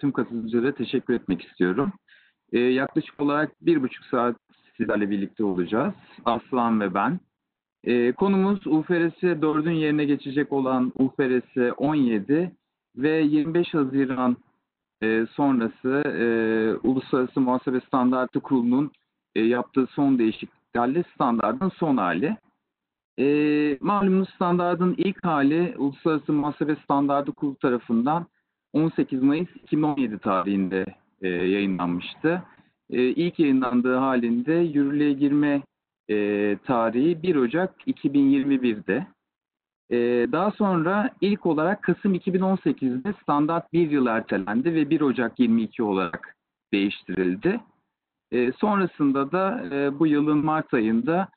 tüm katılımcılara teşekkür etmek istiyorum. Ee, yaklaşık olarak bir buçuk saat sizlerle birlikte olacağız. Aslan ve ben. Ee, konumuz UFRS 4'ün yerine geçecek olan UFRS 17 ve 25 Haziran e, sonrası e, Uluslararası Muhasebe Standartı Kurulu'nun e, yaptığı son değişikliklerle standardın son hali. E, malumunuz standardın ilk hali Uluslararası Muhasebe Standartı Kurulu tarafından 18 Mayıs 2017 tarihinde e, yayınlanmıştı. E, ilk yayınlandığı halinde yürürlüğe girme e, tarihi 1 Ocak 2021'de. E, daha sonra ilk olarak Kasım 2018'de standart bir yıl ertelendi ve 1 Ocak 22 olarak değiştirildi. E, sonrasında da e, bu yılın Mart ayında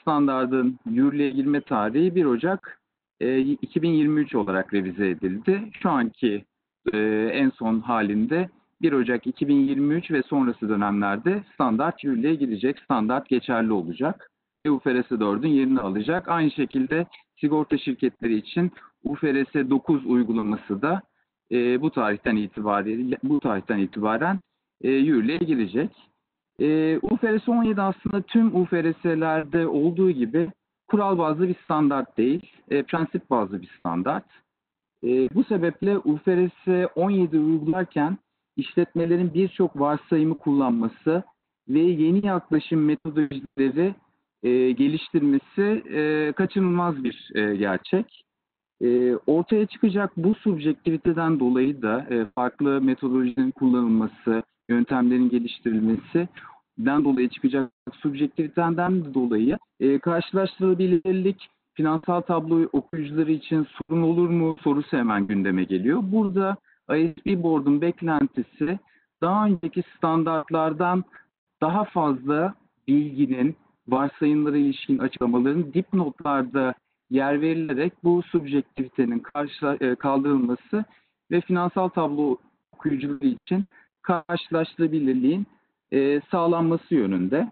standardın yürürlüğe girme tarihi 1 Ocak e, 2023 olarak revize edildi. Şu anki e, en son halinde 1 Ocak 2023 ve sonrası dönemlerde standart yürürlüğe girecek, standart geçerli olacak. Ve UFRS 4'ün yerini alacak. Aynı şekilde sigorta şirketleri için UFRS 9 uygulaması da e, bu tarihten itibaren bu tarihten itibaren e, yürürlüğe girecek. E, UFRS 17 aslında tüm UFRS'lerde olduğu gibi kural bazlı bir standart değil, e, prensip bazlı bir standart. E, bu sebeple UFRS 17 uygularken işletmelerin birçok varsayımı kullanması ve yeni yaklaşım metodolojileri e, geliştirmesi e, kaçınılmaz bir e, gerçek. E, ortaya çıkacak bu subjektiviteden dolayı da e, farklı metodolojilerin kullanılması, yöntemlerin geliştirilmesi den dolayı çıkacak subjektiviteden dolayı e, karşılaştırılabilirlik finansal tablo okuyucuları için sorun olur mu sorusu hemen gündeme geliyor. Burada ISB Board'un beklentisi daha önceki standartlardan daha fazla bilginin, varsayımlara ilişkin açıklamaların dipnotlarda yer verilerek bu subjektivitenin e, kaldırılması ve finansal tablo okuyucuları için karşılaştırabilirliğin e, sağlanması yönünde.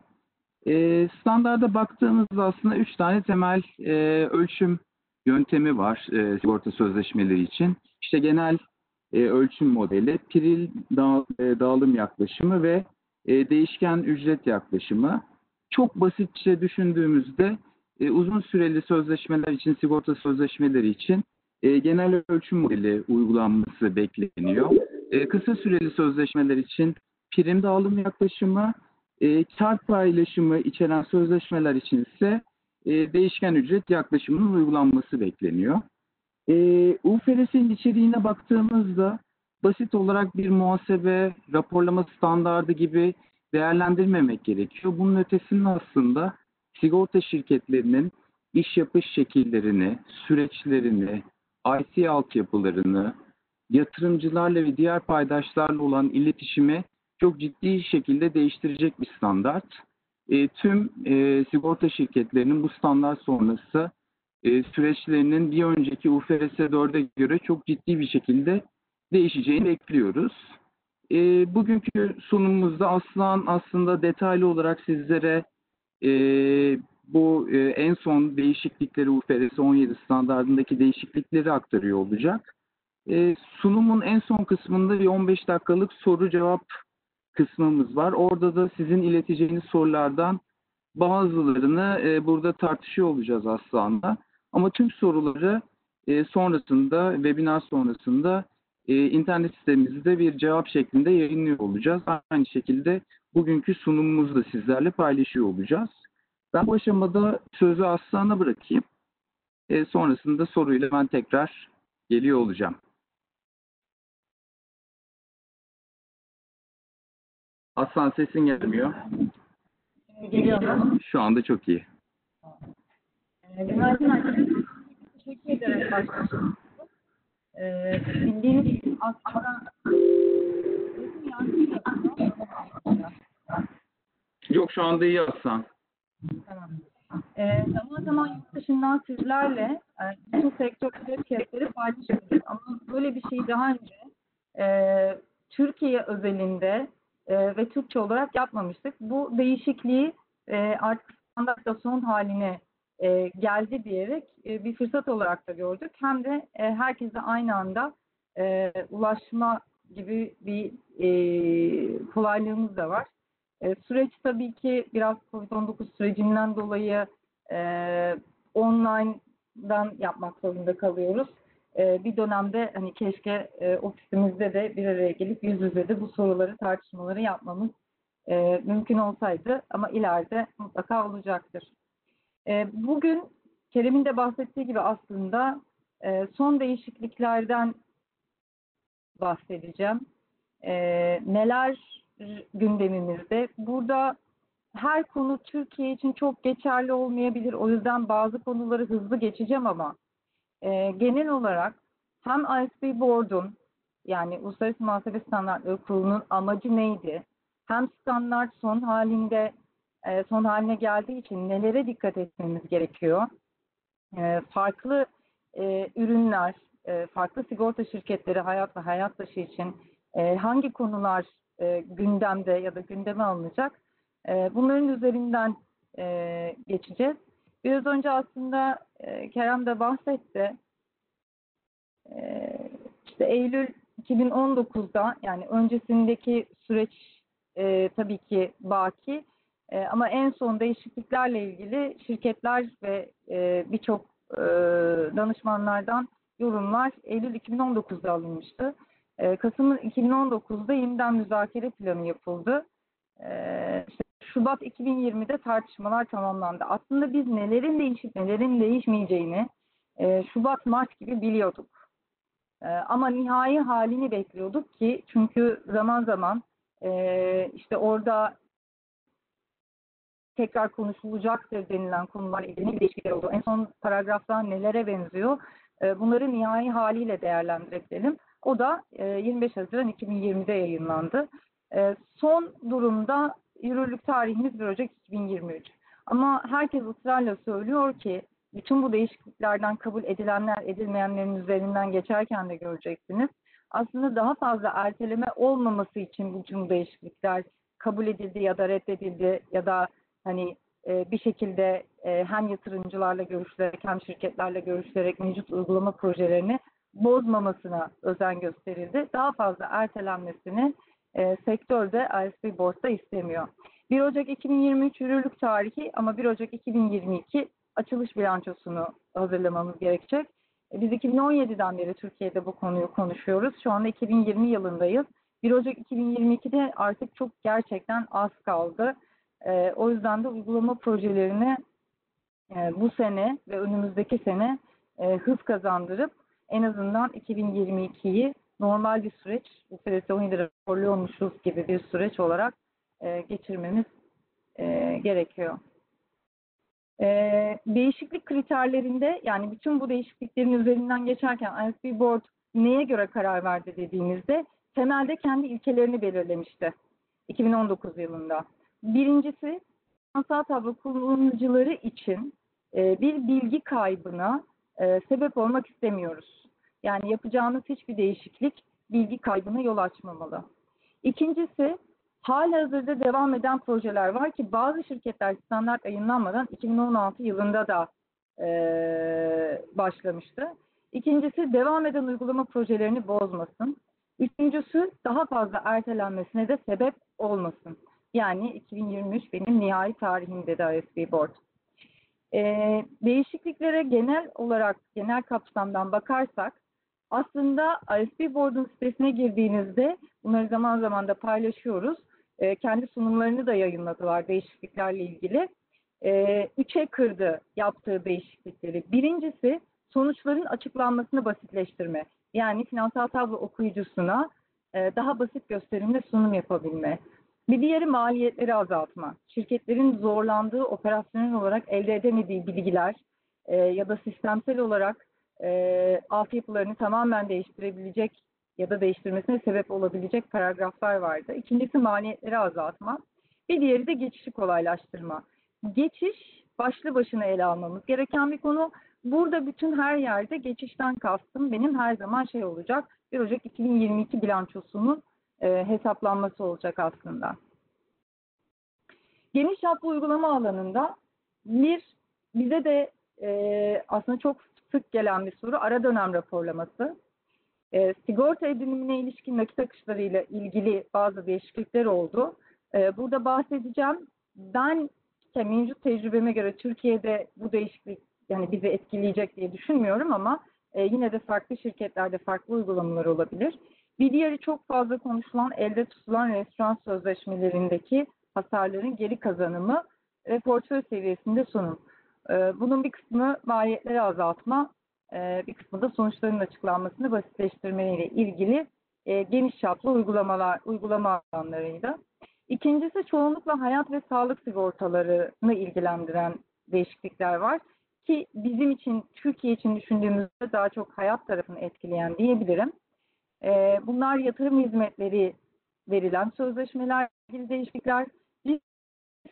E, standarda baktığımızda aslında üç tane temel e, ölçüm yöntemi var e, sigorta sözleşmeleri için. İşte genel e, ölçüm modeli, piril dağ, e, dağılım yaklaşımı ve e, değişken ücret yaklaşımı. Çok basitçe düşündüğümüzde e, uzun süreli sözleşmeler için, sigorta sözleşmeleri için e, genel ölçüm modeli uygulanması bekleniyor. E, kısa süreli sözleşmeler için prim dağılım yaklaşımı, e, paylaşımı içeren sözleşmeler için ise e, değişken ücret yaklaşımının uygulanması bekleniyor. E, UFRS'in içeriğine baktığımızda basit olarak bir muhasebe raporlama standardı gibi değerlendirmemek gerekiyor. Bunun ötesinde aslında sigorta şirketlerinin iş yapış şekillerini, süreçlerini, IT altyapılarını, yatırımcılarla ve diğer paydaşlarla olan iletişimi çok ciddi şekilde değiştirecek bir standart. E, tüm e, sigorta şirketlerinin bu standart sonrası e, süreçlerinin bir önceki UFRS 4'e göre çok ciddi bir şekilde değişeceğini bekliyoruz. E, bugünkü sunumumuzda Aslan aslında detaylı olarak sizlere e, bu e, en son değişiklikleri UFRS 17 standartındaki değişiklikleri aktarıyor olacak. E, sunumun en son kısmında bir 15 dakikalık soru cevap kısmımız var. Orada da sizin ileteceğiniz sorulardan bazılarını e, burada tartışıyor olacağız aslında. Ama tüm soruları e, sonrasında, webinar sonrasında e, internet sitemizde bir cevap şeklinde yayınlıyor olacağız. Aynı şekilde bugünkü sunumumuzu da sizlerle paylaşıyor olacağız. Ben bu aşamada sözü Aslan'a bırakayım. E, sonrasında soruyla ben tekrar geliyor olacağım. Aslan sesin gelmiyor. Geliyor mu? Şu anda çok iyi. Ee, Günaydın arkadaşlar. Teşekkür ederim başkanım. Ee, bildiğiniz aslında. Yok şu anda iyi Aslan. Tamam. Ee, zaman zaman yurt dışından sizlerle e, bütün sektörde kestleri paylaşıyoruz. Ama böyle bir şey daha önce e, Türkiye özelinde e, ve Türkçe olarak yapmamıştık. Bu değişikliği e, artık standartasyon haline e, geldi diyerek e, bir fırsat olarak da gördük. Hem de herkese aynı anda ulaşma gibi bir kolaylığımız da var. Süreç tabii ki biraz COVID-19 sürecinden dolayı online'dan yapmak zorunda kalıyoruz. E, bir dönemde hani keşke e, ofisimizde de bir araya gelip yüz yüze de bu soruları, tartışmaları yapmamız e, mümkün olsaydı ama ileride mutlaka olacaktır. E, bugün Kerem'in de bahsettiği gibi aslında son değişikliklerden bahsedeceğim. Neler gündemimizde? Burada her konu Türkiye için çok geçerli olmayabilir. O yüzden bazı konuları hızlı geçeceğim ama e, genel olarak hem ISB Board'un yani Uluslararası Muhasebe Standartları Kurulu'nun amacı neydi? Hem standart son halinde e, son haline geldiği için nelere dikkat etmemiz gerekiyor? E, farklı e, ürünler, e, farklı sigorta şirketleri hayat ve hayat dışı için e, hangi konular e, gündemde ya da gündeme alınacak? E, bunların üzerinden e, geçeceğiz. Biraz önce aslında e, Kerem de bahsetti. E, işte Eylül 2019'da yani öncesindeki süreç e, tabii ki baki e, ama en son değişikliklerle ilgili şirketler ve e, birçok e, danışmanlardan yorumlar Eylül 2019'da alınmıştı. E, Kasım 2019'da yeniden müzakere planı yapıldı. E, işte Şubat 2020'de tartışmalar tamamlandı. Aslında biz nelerin değişip nelerin değişmeyeceğini e, Şubat Mart gibi biliyorduk. E, ama nihai halini bekliyorduk ki çünkü zaman zaman e, işte orada tekrar konuşulacaktır denilen konular ilgili değişiklikler oldu. En son paragrafta nelere benziyor? E, bunları nihai haliyle değerlendirelim. O da e, 25 Haziran 2020'de yayınlandı. E, son durumda yürürlük tarihimiz 1 Ocak 2023. Ama herkes ısrarla söylüyor ki bütün bu değişikliklerden kabul edilenler edilmeyenlerin üzerinden geçerken de göreceksiniz. Aslında daha fazla erteleme olmaması için bütün bu değişiklikler kabul edildi ya da reddedildi ya da hani e, bir şekilde e, hem yatırımcılarla görüşerek hem şirketlerle görüşerek mevcut uygulama projelerini bozmamasına özen gösterildi. Daha fazla ertelenmesini e, sektörde ISP Board'da istemiyor. 1 Ocak 2023 yürürlük tarihi ama 1 Ocak 2022 açılış bilançosunu hazırlamamız gerekecek. E, biz 2017'den beri Türkiye'de bu konuyu konuşuyoruz. Şu anda 2020 yılındayız. 1 Ocak 2022'de artık çok gerçekten az kaldı. E, o yüzden de uygulama projelerini e, bu sene ve önümüzdeki sene e, hız kazandırıp en azından 2022'yi normal bir süreç, UFRS 17 raporluyormuşuz gibi bir süreç olarak e, geçirmemiz e, gerekiyor. E, değişiklik kriterlerinde yani bütün bu değişikliklerin üzerinden geçerken ISB Board neye göre karar verdi dediğimizde temelde kendi ilkelerini belirlemişti 2019 yılında. Birincisi finansal tablo kullanıcıları için e, bir bilgi kaybına e, sebep olmak istemiyoruz. Yani yapacağınız hiçbir değişiklik bilgi kaybına yol açmamalı. İkincisi, hala hazırda devam eden projeler var ki bazı şirketler standart yayınlanmadan 2016 yılında da e, başlamıştı. İkincisi, devam eden uygulama projelerini bozmasın. Üçüncüsü, daha fazla ertelenmesine de sebep olmasın. Yani 2023 benim nihai tarihim dedi ISB Board. Ee, değişikliklere genel olarak, genel kapsamdan bakarsak aslında ISP Board'un sitesine girdiğinizde bunları zaman zaman da paylaşıyoruz. E, kendi sunumlarını da yayınladılar değişikliklerle ilgili. E, üçe kırdı yaptığı değişiklikleri. Birincisi sonuçların açıklanmasını basitleştirme. Yani finansal tablo okuyucusuna e, daha basit gösterimle sunum yapabilme. Bir diğeri maliyetleri azaltma. Şirketlerin zorlandığı operasyonel olarak elde edemediği bilgiler e, ya da sistemsel olarak e, altyapılarını tamamen değiştirebilecek ya da değiştirmesine sebep olabilecek paragraflar vardı. İkincisi maliyetleri azaltma. Bir diğeri de geçişi kolaylaştırma. Geçiş başlı başına ele almamız gereken bir konu. Burada bütün her yerde geçişten kastım benim her zaman şey olacak. 1 Ocak 2022 bilançosunun e, hesaplanması olacak aslında. Geniş çaplı uygulama alanında bir bize de e, aslında çok sık gelen bir soru ara dönem raporlaması. E, sigorta edinimine ilişkin nakit akışlarıyla ilgili bazı değişiklikler oldu. E, burada bahsedeceğim. Ben işte mevcut tecrübeme göre Türkiye'de bu değişiklik yani bizi etkileyecek diye düşünmüyorum ama e, yine de farklı şirketlerde farklı uygulamalar olabilir. Bir diğeri çok fazla konuşulan elde tutulan restoran sözleşmelerindeki hasarların geri kazanımı ve portföy seviyesinde sunum. E, bunun bir kısmı maliyetleri azaltma, e, bir kısmı da sonuçların açıklanmasını basitleştirmeyle ilgili e, geniş çaplı uygulamalar, uygulama alanlarıydı. İkincisi çoğunlukla hayat ve sağlık sigortalarını ilgilendiren değişiklikler var ki bizim için, Türkiye için düşündüğümüzde daha çok hayat tarafını etkileyen diyebilirim. E, bunlar yatırım hizmetleri verilen sözleşmeler ilgili değişiklikler. Bir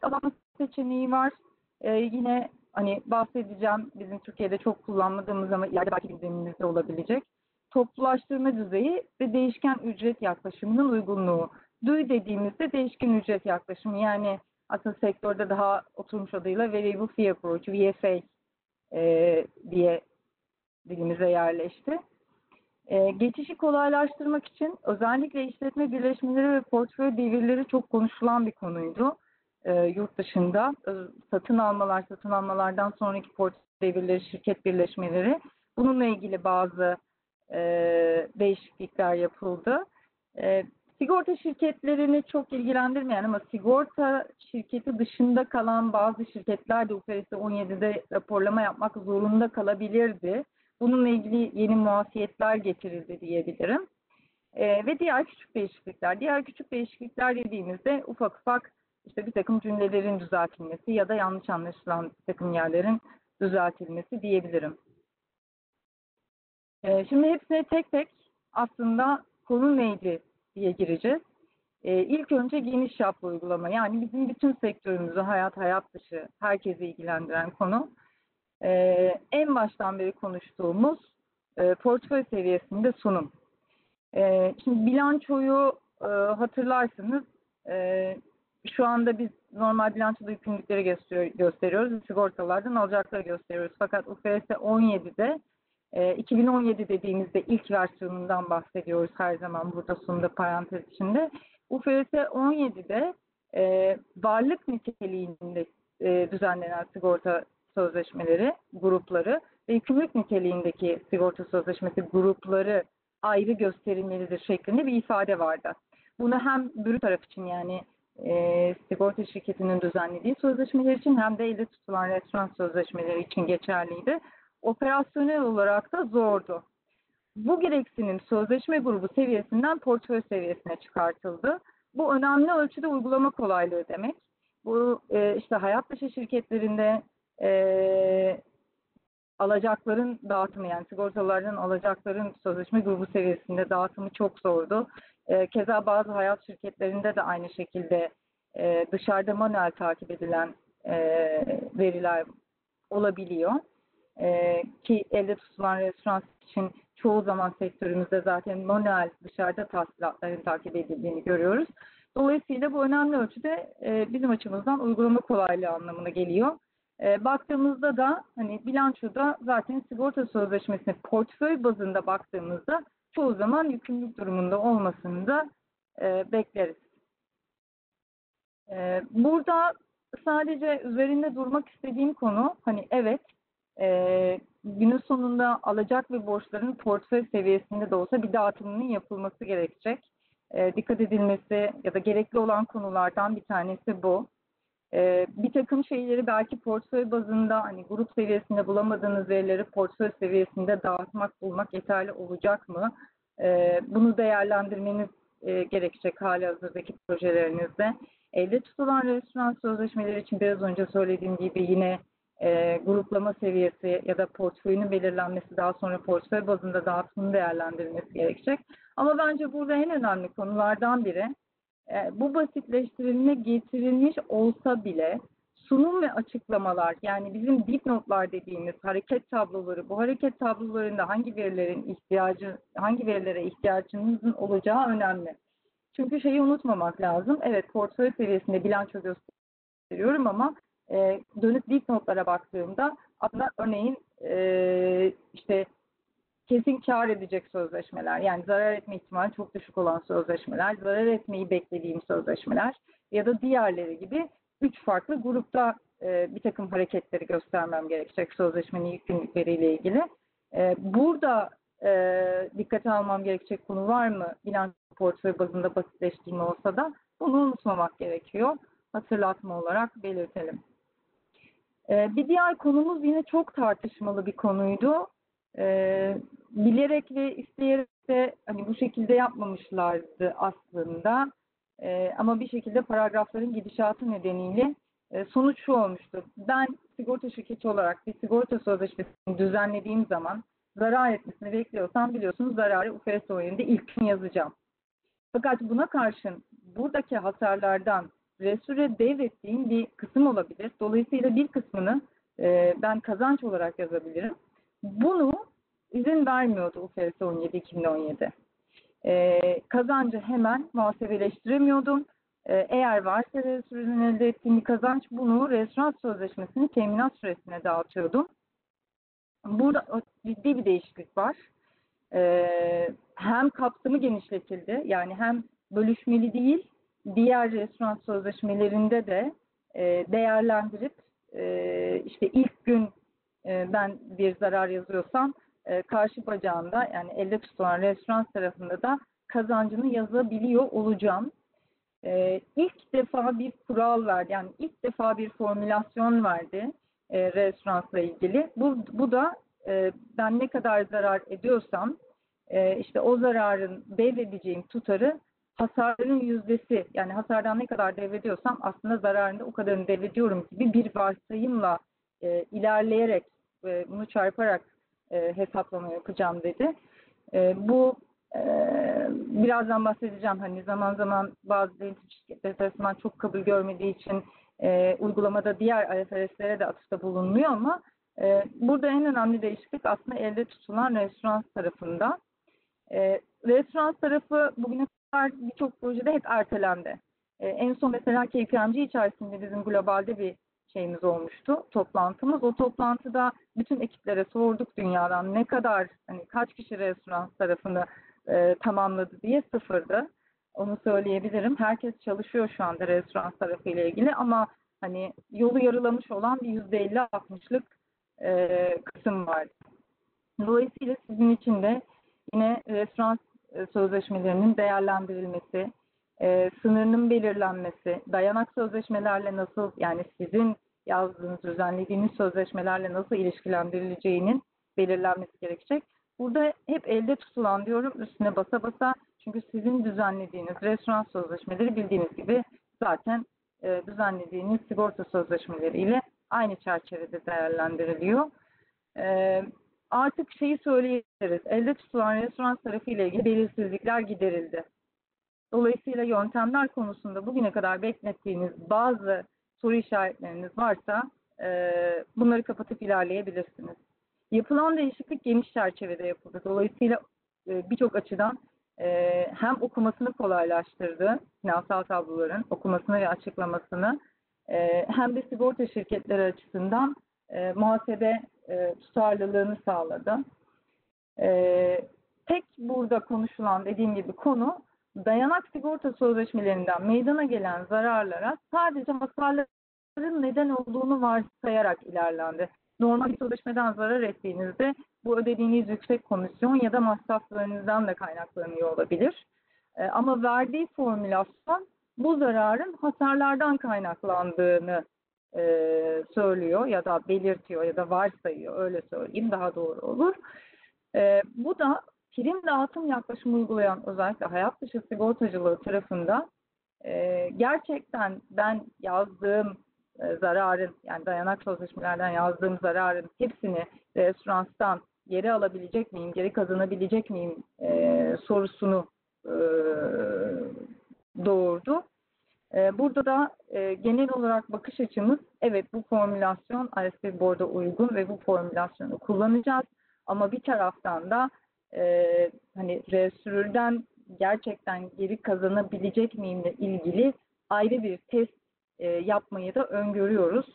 alan seçeneği var. E, yine hani bahsedeceğim bizim Türkiye'de çok kullanmadığımız ama ileride belki gündemimizde olabilecek toplulaştırma düzeyi ve değişken ücret yaklaşımının uygunluğu. DUI dediğimizde değişken ücret yaklaşımı yani aslında sektörde daha oturmuş adıyla Variable Fee Approach, VFA e, diye dilimize yerleşti. E, geçişi kolaylaştırmak için özellikle işletme birleşmeleri ve portföy devirleri çok konuşulan bir konuydu e, yurt dışında. E, satın almalar, satın almalardan sonraki portföy devirleri, şirket birleşmeleri. Bununla ilgili bazı e, değişiklikler yapıldı. E, sigorta şirketlerini çok ilgilendirmeyen ama sigorta şirketi dışında kalan bazı şirketler de UFRS 17'de raporlama yapmak zorunda kalabilirdi. Bununla ilgili yeni muafiyetler getirildi diyebilirim. E, ve diğer küçük değişiklikler. Diğer küçük değişiklikler dediğimizde ufak ufak işte bir takım cümlelerin düzeltilmesi ya da yanlış anlaşılan bir takım yerlerin düzeltilmesi diyebilirim. E, şimdi hepsine tek tek aslında konu neydi diye gireceğiz. E, ilk önce geniş çaplı uygulama yani bizim bütün sektörümüzü hayat hayat dışı herkesi ilgilendiren konu. E, en baştan beri konuştuğumuz e, portföy seviyesinde sunum. Şimdi bilançoyu e, hatırlarsınız e, şu anda biz normal bilançoda yükümlülükleri gösteriyor, gösteriyoruz. Sigortalardan alacakları gösteriyoruz. Fakat UFS 17'de e, 2017 dediğimizde ilk versiyonundan bahsediyoruz her zaman burada sunumda parantez içinde. UFS 17'de e, varlık niteliğinde e, düzenlenen sigorta sözleşmeleri, grupları ve yükümlülük niteliğindeki sigorta sözleşmesi grupları ayrı gösterilmelidir şeklinde bir ifade vardı. Bunu hem bürü taraf için yani e, sigorta şirketinin düzenlediği sözleşmeler için hem de elde tutulan restoran sözleşmeleri için geçerliydi. Operasyonel olarak da zordu. Bu gereksinim sözleşme grubu seviyesinden portföy seviyesine çıkartıldı. Bu önemli ölçüde uygulama kolaylığı demek. Bu e, işte hayat dışı şirketlerinde e, alacakların dağıtımı yani sigortalardan alacakların sözleşme grubu seviyesinde dağıtımı çok zordu. E, keza bazı hayat şirketlerinde de aynı şekilde e, dışarıda manuel takip edilen e, veriler olabiliyor. E, ki elde tutulan restoran için çoğu zaman sektörümüzde zaten manuel dışarıda tahsilatların takip edildiğini görüyoruz. Dolayısıyla bu önemli ölçüde e, bizim açımızdan uygulama kolaylığı anlamına geliyor. E, baktığımızda da hani bilançoda zaten sigorta sözleşmesine portföy bazında baktığımızda çoğu zaman yükümlülük durumunda olmasını da e, bekleriz. E, burada sadece üzerinde durmak istediğim konu hani evet e, günün sonunda alacak ve borçların portföy seviyesinde de olsa bir dağıtımının yapılması gerekecek. E, dikkat edilmesi ya da gerekli olan konulardan bir tanesi bu. E, bir takım şeyleri belki portföy bazında hani grup seviyesinde bulamadığınız verileri portföy seviyesinde dağıtmak, bulmak yeterli olacak mı? E, bunu değerlendirmeniz e, gerekecek hali hazırdaki projelerinizde. Elde tutulan restoran sözleşmeleri için biraz önce söylediğim gibi yine e, gruplama seviyesi ya da portföyünün belirlenmesi daha sonra portföy bazında dağıtımın değerlendirilmesi gerekecek. Ama bence burada en önemli konulardan biri bu basitleştirilme getirilmiş olsa bile sunum ve açıklamalar yani bizim dipnotlar dediğimiz hareket tabloları bu hareket tablolarında hangi verilerin ihtiyacı hangi verilere ihtiyacınızın olacağı önemli. Çünkü şeyi unutmamak lazım. Evet portföy seviyesinde bilanço gösteriyorum ama e, dönüp dipnotlara baktığımda aslında örneğin e, işte kesin kar edecek sözleşmeler, yani zarar etme ihtimali çok düşük olan sözleşmeler, zarar etmeyi beklediğim sözleşmeler ya da diğerleri gibi üç farklı grupta e, bir takım hareketleri göstermem gerekecek sözleşmenin yükümlülükleriyle ilgili. E, burada e, dikkate almam gerekecek konu var mı? Bilanço portföy bazında basitleştirme olsa da bunu unutmamak gerekiyor. Hatırlatma olarak belirtelim. E, bir diğer konumuz yine çok tartışmalı bir konuydu. E, bilerek ve isteyerek de hani bu şekilde yapmamışlardı aslında. E, ama bir şekilde paragrafların gidişatı nedeniyle e, sonuç şu olmuştu. Ben sigorta şirketi olarak bir sigorta sözleşmesini düzenlediğim zaman zarar etmesini bekliyorsam biliyorsunuz zararı UFS oyununda ilk gün yazacağım. Fakat buna karşın buradaki hasarlardan resüre devrettiğim bir kısım olabilir. Dolayısıyla bir kısmını e, ben kazanç olarak yazabilirim. Bunu izin vermiyordu UFS 17 2017. E, kazancı hemen muhasebeleştiremiyordum. E, eğer varsa resüreden elde ettiğim bir kazanç bunu restoran sözleşmesinin teminat süresine dağıtıyordum. Burada ciddi bir değişiklik var. Ee, hem kapsamı genişletildi. Yani hem bölüşmeli değil, diğer restoran sözleşmelerinde de e, değerlendirip e, işte ilk gün e, ben bir zarar yazıyorsam e, karşı bacağında yani elde tutulan restoran tarafında da kazancını yazabiliyor olacağım. E, ilk defa bir kural verdi. Yani ilk defa bir formülasyon verdi e, restoransla ilgili. Bu, bu da e, ben ne kadar zarar ediyorsam e, işte o zararın devredeceğim tutarı hasarın yüzdesi yani hasardan ne kadar devrediyorsam aslında zararında o kadarını devrediyorum gibi bir varsayımla e, ilerleyerek e, bunu çarparak e, hesaplama yapacağım dedi. E, bu e, birazdan bahsedeceğim hani zaman zaman bazı denetim şirketleri tarafından çok kabul görmediği için e, uygulamada diğer IFRS'lere de atıfta bulunmuyor ama e, burada en önemli değişiklik aslında elde tutulan restoran tarafında. E, restoran tarafı bugüne kadar birçok projede hep ertelendi. E, en son mesela KPMG içerisinde bizim globalde bir şeyimiz olmuştu, toplantımız. O toplantıda bütün ekiplere sorduk dünyadan ne kadar, hani kaç kişi restoran tarafını e, tamamladı diye sıfırdı. Onu söyleyebilirim. Herkes çalışıyor şu anda restoran tarafı ile ilgili ama hani yolu yarılamış olan bir %50-60'lık e, kısım var. Dolayısıyla sizin için de yine restoran e, sözleşmelerinin değerlendirilmesi, e, sınırının belirlenmesi, dayanak sözleşmelerle nasıl yani sizin yazdığınız, düzenlediğiniz sözleşmelerle nasıl ilişkilendirileceğinin belirlenmesi gerekecek. Burada hep elde tutulan diyorum üstüne basa basa çünkü sizin düzenlediğiniz restoran sözleşmeleri bildiğiniz gibi zaten e, düzenlediğiniz sigorta sözleşmeleriyle aynı çerçevede değerlendiriliyor. E, artık şeyi söyleyebiliriz. Elde tutulan restoran tarafı ile ilgili belirsizlikler giderildi. Dolayısıyla yöntemler konusunda bugüne kadar beklettiğiniz bazı soru işaretleriniz varsa e, bunları kapatıp ilerleyebilirsiniz. Yapılan değişiklik geniş çerçevede yapıldı. Dolayısıyla e, birçok açıdan e, hem okumasını kolaylaştırdı, finansal tabloların okumasını ve açıklamasını, e, hem de sigorta şirketleri açısından e, muhasebe e, tutarlılığını sağladı. E, tek burada konuşulan dediğim gibi konu dayanak sigorta sözleşmelerinden meydana gelen zararlara sadece hasarların neden olduğunu varsayarak ilerlendi. Normal bir sözleşmeden zarar ettiğinizde bu ödediğiniz yüksek komisyon ya da masraflarınızdan da kaynaklanıyor olabilir. E, ama verdiği formülasyon bu zararın hasarlardan kaynaklandığını e, söylüyor ya da belirtiyor ya da varsayıyor öyle söyleyeyim daha doğru olur. E, bu da prim dağıtım yaklaşımı uygulayan özellikle hayat dışı sigortacılığı tarafında gerçekten ben yazdığım e, zararın yani dayanak sözleşmelerden yazdığım zararın hepsini restoranstan geri alabilecek miyim, geri kazanabilecek miyim e, sorusunu e, doğurdu. E, burada da e, genel olarak bakış açımız evet bu formülasyon ISP Board'a uygun ve bu formülasyonu kullanacağız. Ama bir taraftan da e, hani resürülden gerçekten geri kazanabilecek miyimle ilgili ayrı bir test e, yapmayı da öngörüyoruz.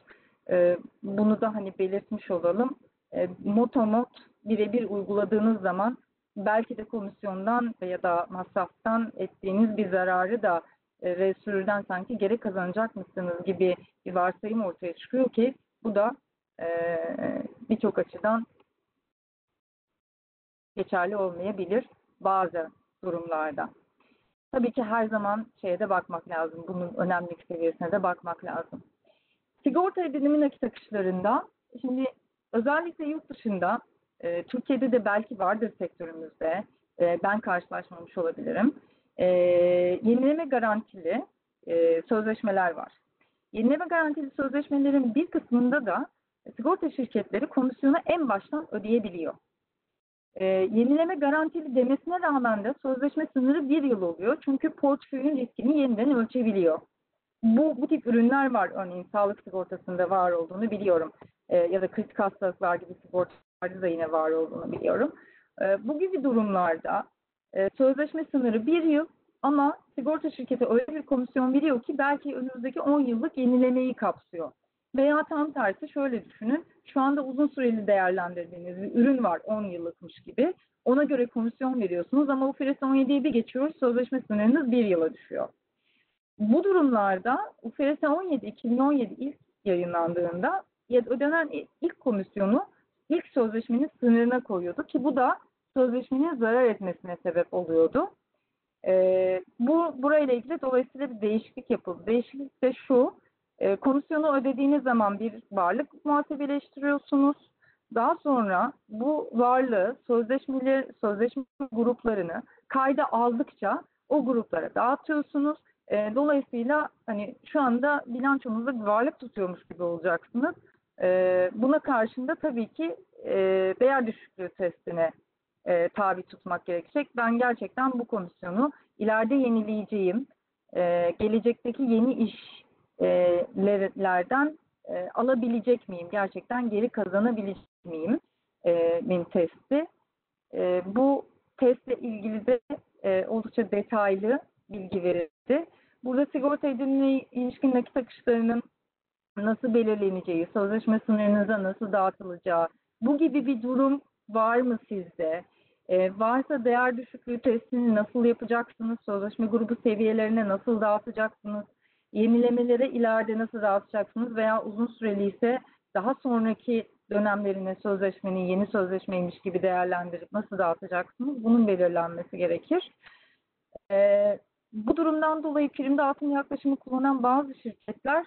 E, bunu da hani belirtmiş olalım. E, motomot birebir uyguladığınız zaman belki de komisyondan ya da masraftan ettiğiniz bir zararı da e, reestürden sanki geri kazanacakmışsınız gibi bir varsayım ortaya çıkıyor ki bu da e, birçok açıdan geçerli olmayabilir bazı durumlarda. Tabii ki her zaman şeye de bakmak lazım. Bunun önemlilik seviyesine de bakmak lazım. Sigorta edinimi nakit akışlarında şimdi özellikle yurt dışında e, Türkiye'de de belki vardır sektörümüzde. E, ben karşılaşmamış olabilirim. E, yenileme garantili e, sözleşmeler var. Yenileme garantili sözleşmelerin bir kısmında da sigorta şirketleri komisyonu en baştan ödeyebiliyor. E, yenileme garantili demesine rağmen de sözleşme sınırı bir yıl oluyor. Çünkü portföyün riskini yeniden ölçebiliyor. Bu, bu tip ürünler var. Örneğin sağlık sigortasında var olduğunu biliyorum. E, ya da kritik hastalıklar gibi sigortalarda da yine var olduğunu biliyorum. E, bu gibi durumlarda e, sözleşme sınırı bir yıl ama sigorta şirketi öyle bir komisyon veriyor ki belki önümüzdeki 10 yıllık yenilemeyi kapsıyor. Veya tam tersi şöyle düşünün. Şu anda uzun süreli değerlendirdiğiniz bir ürün var 10 yıllıkmış gibi. Ona göre komisyon veriyorsunuz ama UFRS 17'yi bir geçiyoruz sözleşme sınırınız bir yıla düşüyor. Bu durumlarda UFRS 17 2017 ilk yayınlandığında ödenen ilk komisyonu ilk sözleşmenin sınırına koyuyordu ki bu da sözleşmenin zarar etmesine sebep oluyordu. Ee, bu burayla ilgili dolayısıyla bir değişiklik yapıldı. Değişiklik de şu, e, komisyonu ödediğiniz zaman bir varlık muhasebeleştiriyorsunuz. Daha sonra bu varlığı sözleşmeli sözleşme gruplarını kayda aldıkça o gruplara dağıtıyorsunuz. E, dolayısıyla hani şu anda bilançonuzda bir varlık tutuyormuş gibi olacaksınız. E, buna karşında tabii ki e, değer düşüklüğü testine e, tabi tutmak gerekecek. Ben gerçekten bu komisyonu ileride yenileyeceğim, gelecekteki yeni işlerden e, alabilecek miyim? Gerçekten geri kazanabilecek miyim? E, benim testi. E, bu testle ilgili de e, oldukça detaylı bilgi verildi. Burada sigorta edinimine ilişkin nakit akışlarının nasıl belirleneceği, sözleşme sınırınıza nasıl dağıtılacağı, bu gibi bir durum var mı sizde? Ee, varsa değer düşüklüğü testini nasıl yapacaksınız? Sözleşme grubu seviyelerine nasıl dağıtacaksınız? Yenilemelere ileride nasıl dağıtacaksınız? Veya uzun süreli ise daha sonraki dönemlerine sözleşmenin yeni sözleşmeymiş gibi değerlendirip nasıl dağıtacaksınız? Bunun belirlenmesi gerekir. Ee, bu durumdan dolayı prim dağıtım yaklaşımı kullanan bazı şirketler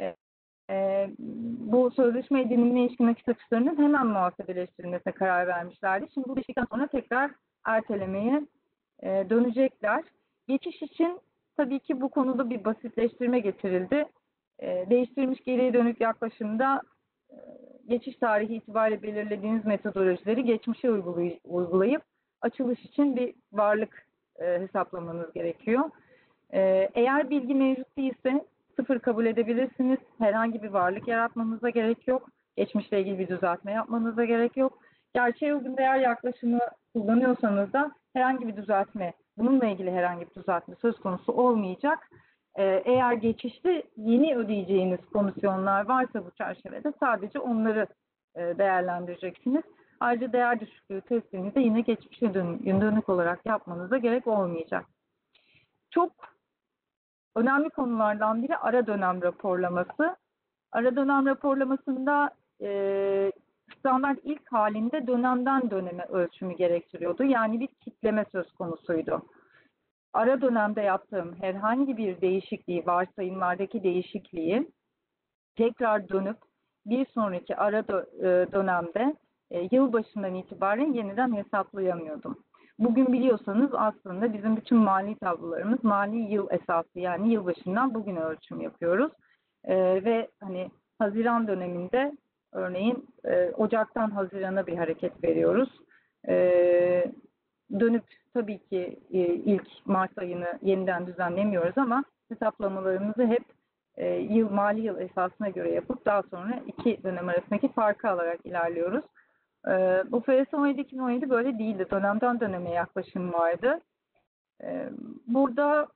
e, e, bu sözleşme edinimine ilişkin nakit açıklarının hemen muhasebeleştirilmesine karar vermişlerdi. Şimdi bu değişiklikten sonra tekrar ertelemeye e, dönecekler. Geçiş için tabii ki bu konuda bir basitleştirme getirildi. E, değiştirilmiş geriye dönük yaklaşımda e, geçiş tarihi itibariyle belirlediğiniz metodolojileri geçmişe uygulay uygulayıp açılış için bir varlık e, hesaplamanız gerekiyor. E, eğer bilgi mevcut değilse sıfır kabul edebilirsiniz. Herhangi bir varlık yaratmanıza gerek yok. Geçmişle ilgili bir düzeltme yapmanıza gerek yok. Gerçeğe uygun değer yaklaşımı kullanıyorsanız da herhangi bir düzeltme, bununla ilgili herhangi bir düzeltme söz konusu olmayacak. Ee, eğer geçişte yeni ödeyeceğiniz komisyonlar varsa bu çerçevede sadece onları e, değerlendireceksiniz. Ayrıca değer düşüklüğü testini de yine geçmişe dönük olarak yapmanıza gerek olmayacak. Çok önemli konulardan biri ara dönem raporlaması. Ara dönem raporlamasında e, standart ilk halinde dönemden döneme ölçümü gerektiriyordu. Yani bir kitleme söz konusuydu. Ara dönemde yaptığım herhangi bir değişikliği, varsayımlardaki değişikliği tekrar dönüp bir sonraki ara dönemde e, yılbaşından itibaren yeniden hesaplayamıyordum. Bugün biliyorsanız aslında bizim bütün mali tablolarımız mali yıl esaslı yani yılbaşından bugün ölçüm yapıyoruz. E, ve hani Haziran döneminde örneğin e, Ocak'tan Haziran'a bir hareket veriyoruz. E, dönüp tabii ki e, ilk Mart ayını yeniden düzenlemiyoruz ama hesaplamalarımızı hep e, yıl mali yıl esasına göre yapıp daha sonra iki dönem arasındaki farkı alarak ilerliyoruz. E, bu FRS 17 2017 böyle değildi. Dönemden döneme yaklaşım vardı. E, burada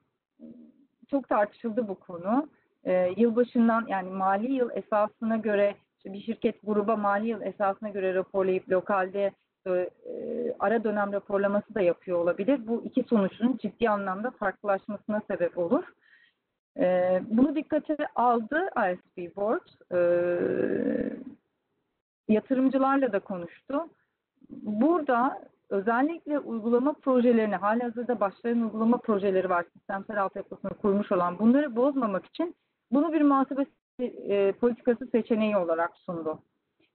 çok tartışıldı bu konu. E, yılbaşından yani mali yıl esasına göre bir şirket gruba mali yıl esasına göre raporlayıp lokalde e, ara dönem raporlaması da yapıyor olabilir. Bu iki sonucun ciddi anlamda farklılaşmasına sebep olur. E, bunu dikkate aldı ISB Board. E, yatırımcılarla da konuştu. Burada özellikle uygulama projelerini, halihazırda başlayan uygulama projeleri var, sistemsel altyapısını kurmuş olan bunları bozmamak için bunu bir muhasebe e, politikası seçeneği olarak sundu.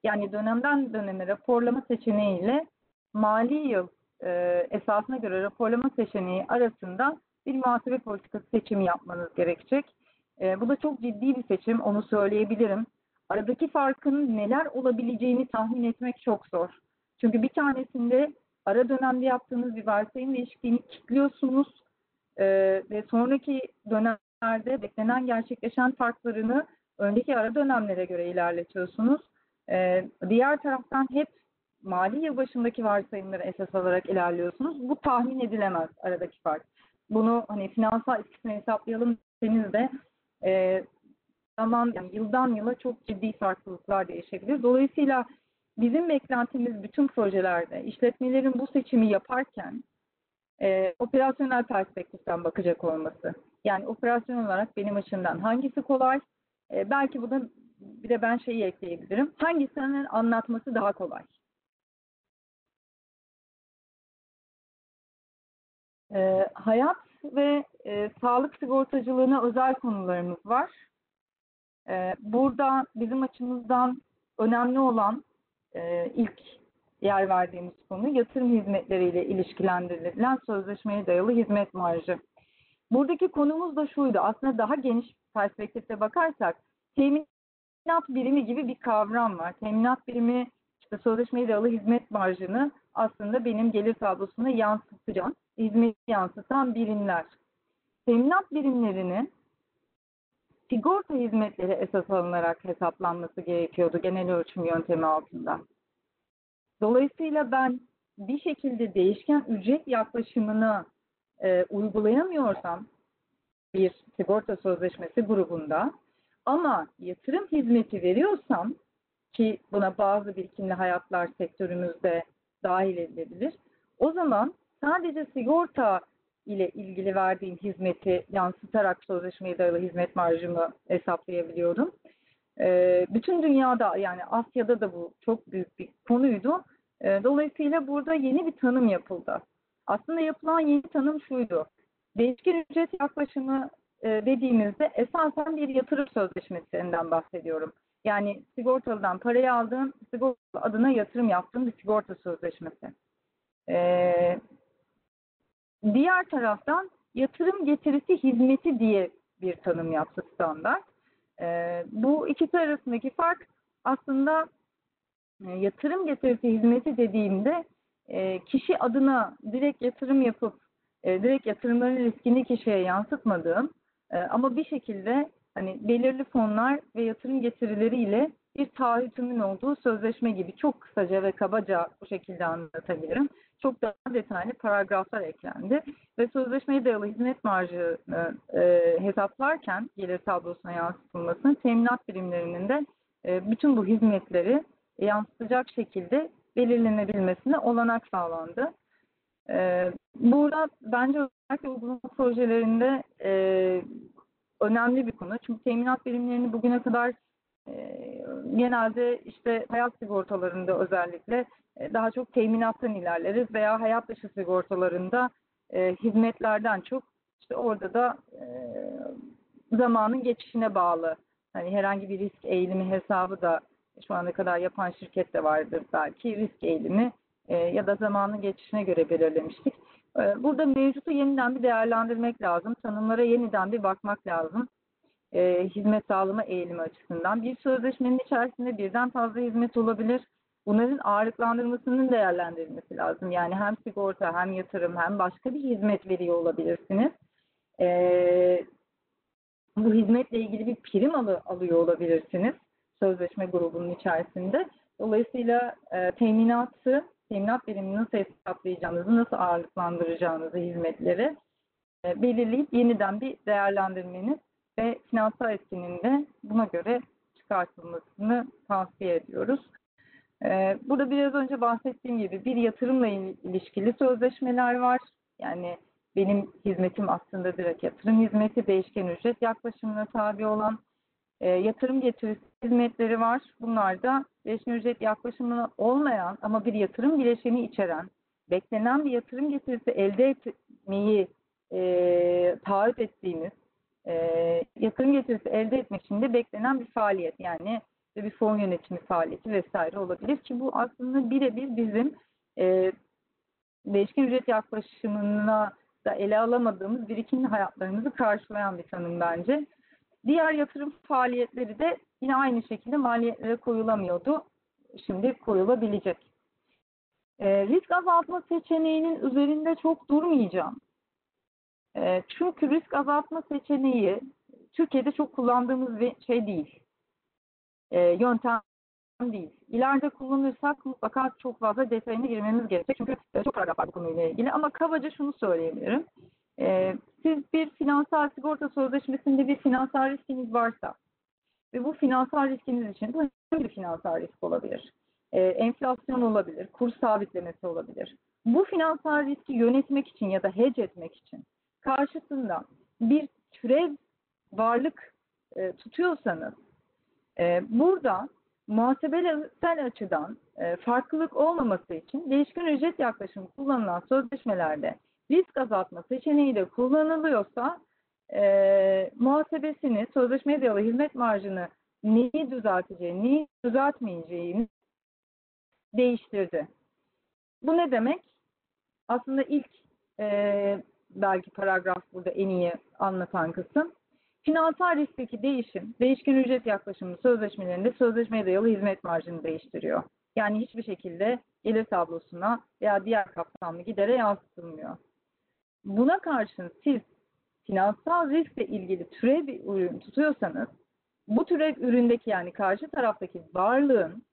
Yani dönemden döneme raporlama seçeneğiyle mali yıl e, esasına göre raporlama seçeneği arasında bir muhasebe politikası seçimi yapmanız gerekecek. E, bu da çok ciddi bir seçim, onu söyleyebilirim. Aradaki farkın neler olabileceğini tahmin etmek çok zor. Çünkü bir tanesinde ara dönemde yaptığınız bir varsayım değişikliğini kilitliyorsunuz e, ve sonraki dönemlerde beklenen gerçekleşen farklarını önceki ara dönemlere göre ilerletiyorsunuz. E, diğer taraftan hep mali yıl başındaki varsayımları esas alarak ilerliyorsunuz. Bu tahmin edilemez aradaki fark. Bunu hani finansal etkisini hesaplayalım deseniz de e, zaman yani yıldan yıla çok ciddi farklılıklar değişebilir. Dolayısıyla bizim beklentimiz bütün projelerde işletmelerin bu seçimi yaparken e, operasyonel perspektiften bakacak olması. Yani operasyon olarak benim açımdan hangisi kolay? E, belki bu da bir de ben şeyi ekleyebilirim. Hangisinin anlatması daha kolay? E, hayat ve e, sağlık sigortacılığına özel konularımız var. E, burada bizim açımızdan önemli olan e, ilk yer verdiğimiz konu yatırım hizmetleriyle ilişkilendirilen sözleşmeye dayalı hizmet marjı. Buradaki konumuz da şuydu. Aslında daha geniş perspektifte bakarsak teminat birimi gibi bir kavram var. Teminat birimi işte sözleşmeye dayalı hizmet marjını aslında benim gelir tablosuna yansıtacağım, hizmeti yansıtan birimler. Teminat birimlerinin sigorta hizmetleri esas alınarak hesaplanması gerekiyordu genel ölçüm yöntemi altında. Dolayısıyla ben bir şekilde değişken ücret yaklaşımını e, uygulayamıyorsam bir sigorta sözleşmesi grubunda ama yatırım hizmeti veriyorsam ki buna bazı birikimli hayatlar sektörümüzde dahil edilebilir. O zaman sadece sigorta ile ilgili verdiğim hizmeti yansıtarak sözleşmeye dayalı hizmet marjımı hesaplayabiliyorum. Ee, bütün dünyada yani Asya'da da bu çok büyük bir konuydu. Ee, dolayısıyla burada yeni bir tanım yapıldı. Aslında yapılan yeni tanım şuydu. Değişken ücret yaklaşımı e, dediğimizde esasen bir yatırım sözleşmesinden bahsediyorum. Yani sigortalıdan parayı aldığım, sigorta adına yatırım yaptığım bir sigorta sözleşmesi. Ee, Diğer taraftan yatırım getirisi hizmeti diye bir tanım yaptı standart. E, bu ikisi arasındaki fark aslında e, yatırım getirisi hizmeti dediğimde e, kişi adına direkt yatırım yapıp e, direkt yatırımların riskini kişiye yansıtmadığım e, ama bir şekilde hani belirli fonlar ve yatırım getirileriyle bir taahhütümün olduğu sözleşme gibi çok kısaca ve kabaca bu şekilde anlatabilirim. Çok daha detaylı paragraflar eklendi ve sözleşmeye dayalı hizmet marjını e, hesaplarken gelir tablosuna yansıtılmasını teminat birimlerinin de e, bütün bu hizmetleri yansıtacak şekilde belirlenebilmesine olanak sağlandı. E, burada bence özellikle uygulama projelerinde e, önemli bir konu. Çünkü teminat birimlerini bugüne kadar e, genelde işte hayat sigortalarında özellikle e, daha çok teminattan ilerleriz veya hayat dışı sigortalarında e, hizmetlerden çok işte orada da e, zamanın geçişine bağlı. Hani herhangi bir risk eğilimi hesabı da şu ana kadar yapan şirket de vardır belki risk eğilimi e, ya da zamanın geçişine göre belirlemiştik. E, burada mevcutu yeniden bir değerlendirmek lazım. Tanımlara yeniden bir bakmak lazım. E, hizmet sağlama eğilimi açısından. Bir sözleşmenin içerisinde birden fazla hizmet olabilir bunların ağırlıklandırmasının değerlendirilmesi lazım. Yani hem sigorta hem yatırım hem başka bir hizmet veriyor olabilirsiniz. Ee, bu hizmetle ilgili bir prim alı, alıyor olabilirsiniz sözleşme grubunun içerisinde. Dolayısıyla e, teminatı, teminat birimini nasıl hesaplayacağınızı, nasıl ağırlıklandıracağınızı hizmetleri e, belirleyip yeniden bir değerlendirmeniz ve finansal etkinin de buna göre çıkartılmasını tavsiye ediyoruz. Ee, burada biraz önce bahsettiğim gibi bir yatırımla il- ilişkili sözleşmeler var. Yani benim hizmetim aslında direkt yatırım hizmeti, değişken ücret yaklaşımına tabi olan e, yatırım getirisi hizmetleri var. Bunlar da değişken ücret yaklaşımına olmayan ama bir yatırım bileşeni içeren, beklenen bir yatırım getirisi elde etmeyi e, taahhüt ettiğimiz e, yatırım getirisi elde etmek için de beklenen bir faaliyet. Yani bir fon yönetimi faaliyeti vesaire olabilir ki bu aslında birebir bizim e, değişken ücret yaklaşımına da ele alamadığımız birikim hayatlarımızı karşılayan bir tanım bence. Diğer yatırım faaliyetleri de yine aynı şekilde maliyetlere koyulamıyordu. Şimdi koyulabilecek. E, risk azaltma seçeneğinin üzerinde çok durmayacağım. E, çünkü risk azaltma seçeneği Türkiye'de çok kullandığımız bir şey değil. E, yöntem değil. İleride kullanırsak mutlaka çok fazla detayına girmemiz gerekecek. Çünkü çok paragraf var bu konuyla ilgili. Ama kabaca şunu söyleyebilirim. E, siz bir finansal sigorta sözleşmesinde bir finansal riskiniz varsa ve bu finansal riskiniz için bu bir finansal risk olabilir. E, enflasyon olabilir, kur sabitlemesi olabilir. Bu finansal riski yönetmek için ya da hedge etmek için karşısında bir türev varlık e, tutuyorsanız e, burada muhasebesel açıdan e, farklılık olmaması için değişken ücret yaklaşımı kullanılan sözleşmelerde risk azaltma seçeneği de kullanılıyorsa e, muhasebesini, sözleşmeye dayalı hizmet marjını neyi düzelteceğini, neyi düzeltmeyeceğini değiştirdi. Bu ne demek? Aslında ilk e, belki paragraf burada en iyi anlatan kısım. Finansal riskteki değişim, değişken ücret yaklaşımı sözleşmelerinde sözleşmeye dayalı hizmet marjını değiştiriyor. Yani hiçbir şekilde gelir tablosuna veya diğer kapsamlı gidere yansıtılmıyor. Buna karşın siz finansal riskle ilgili türev bir ürün tutuyorsanız bu türev üründeki yani karşı taraftaki varlığın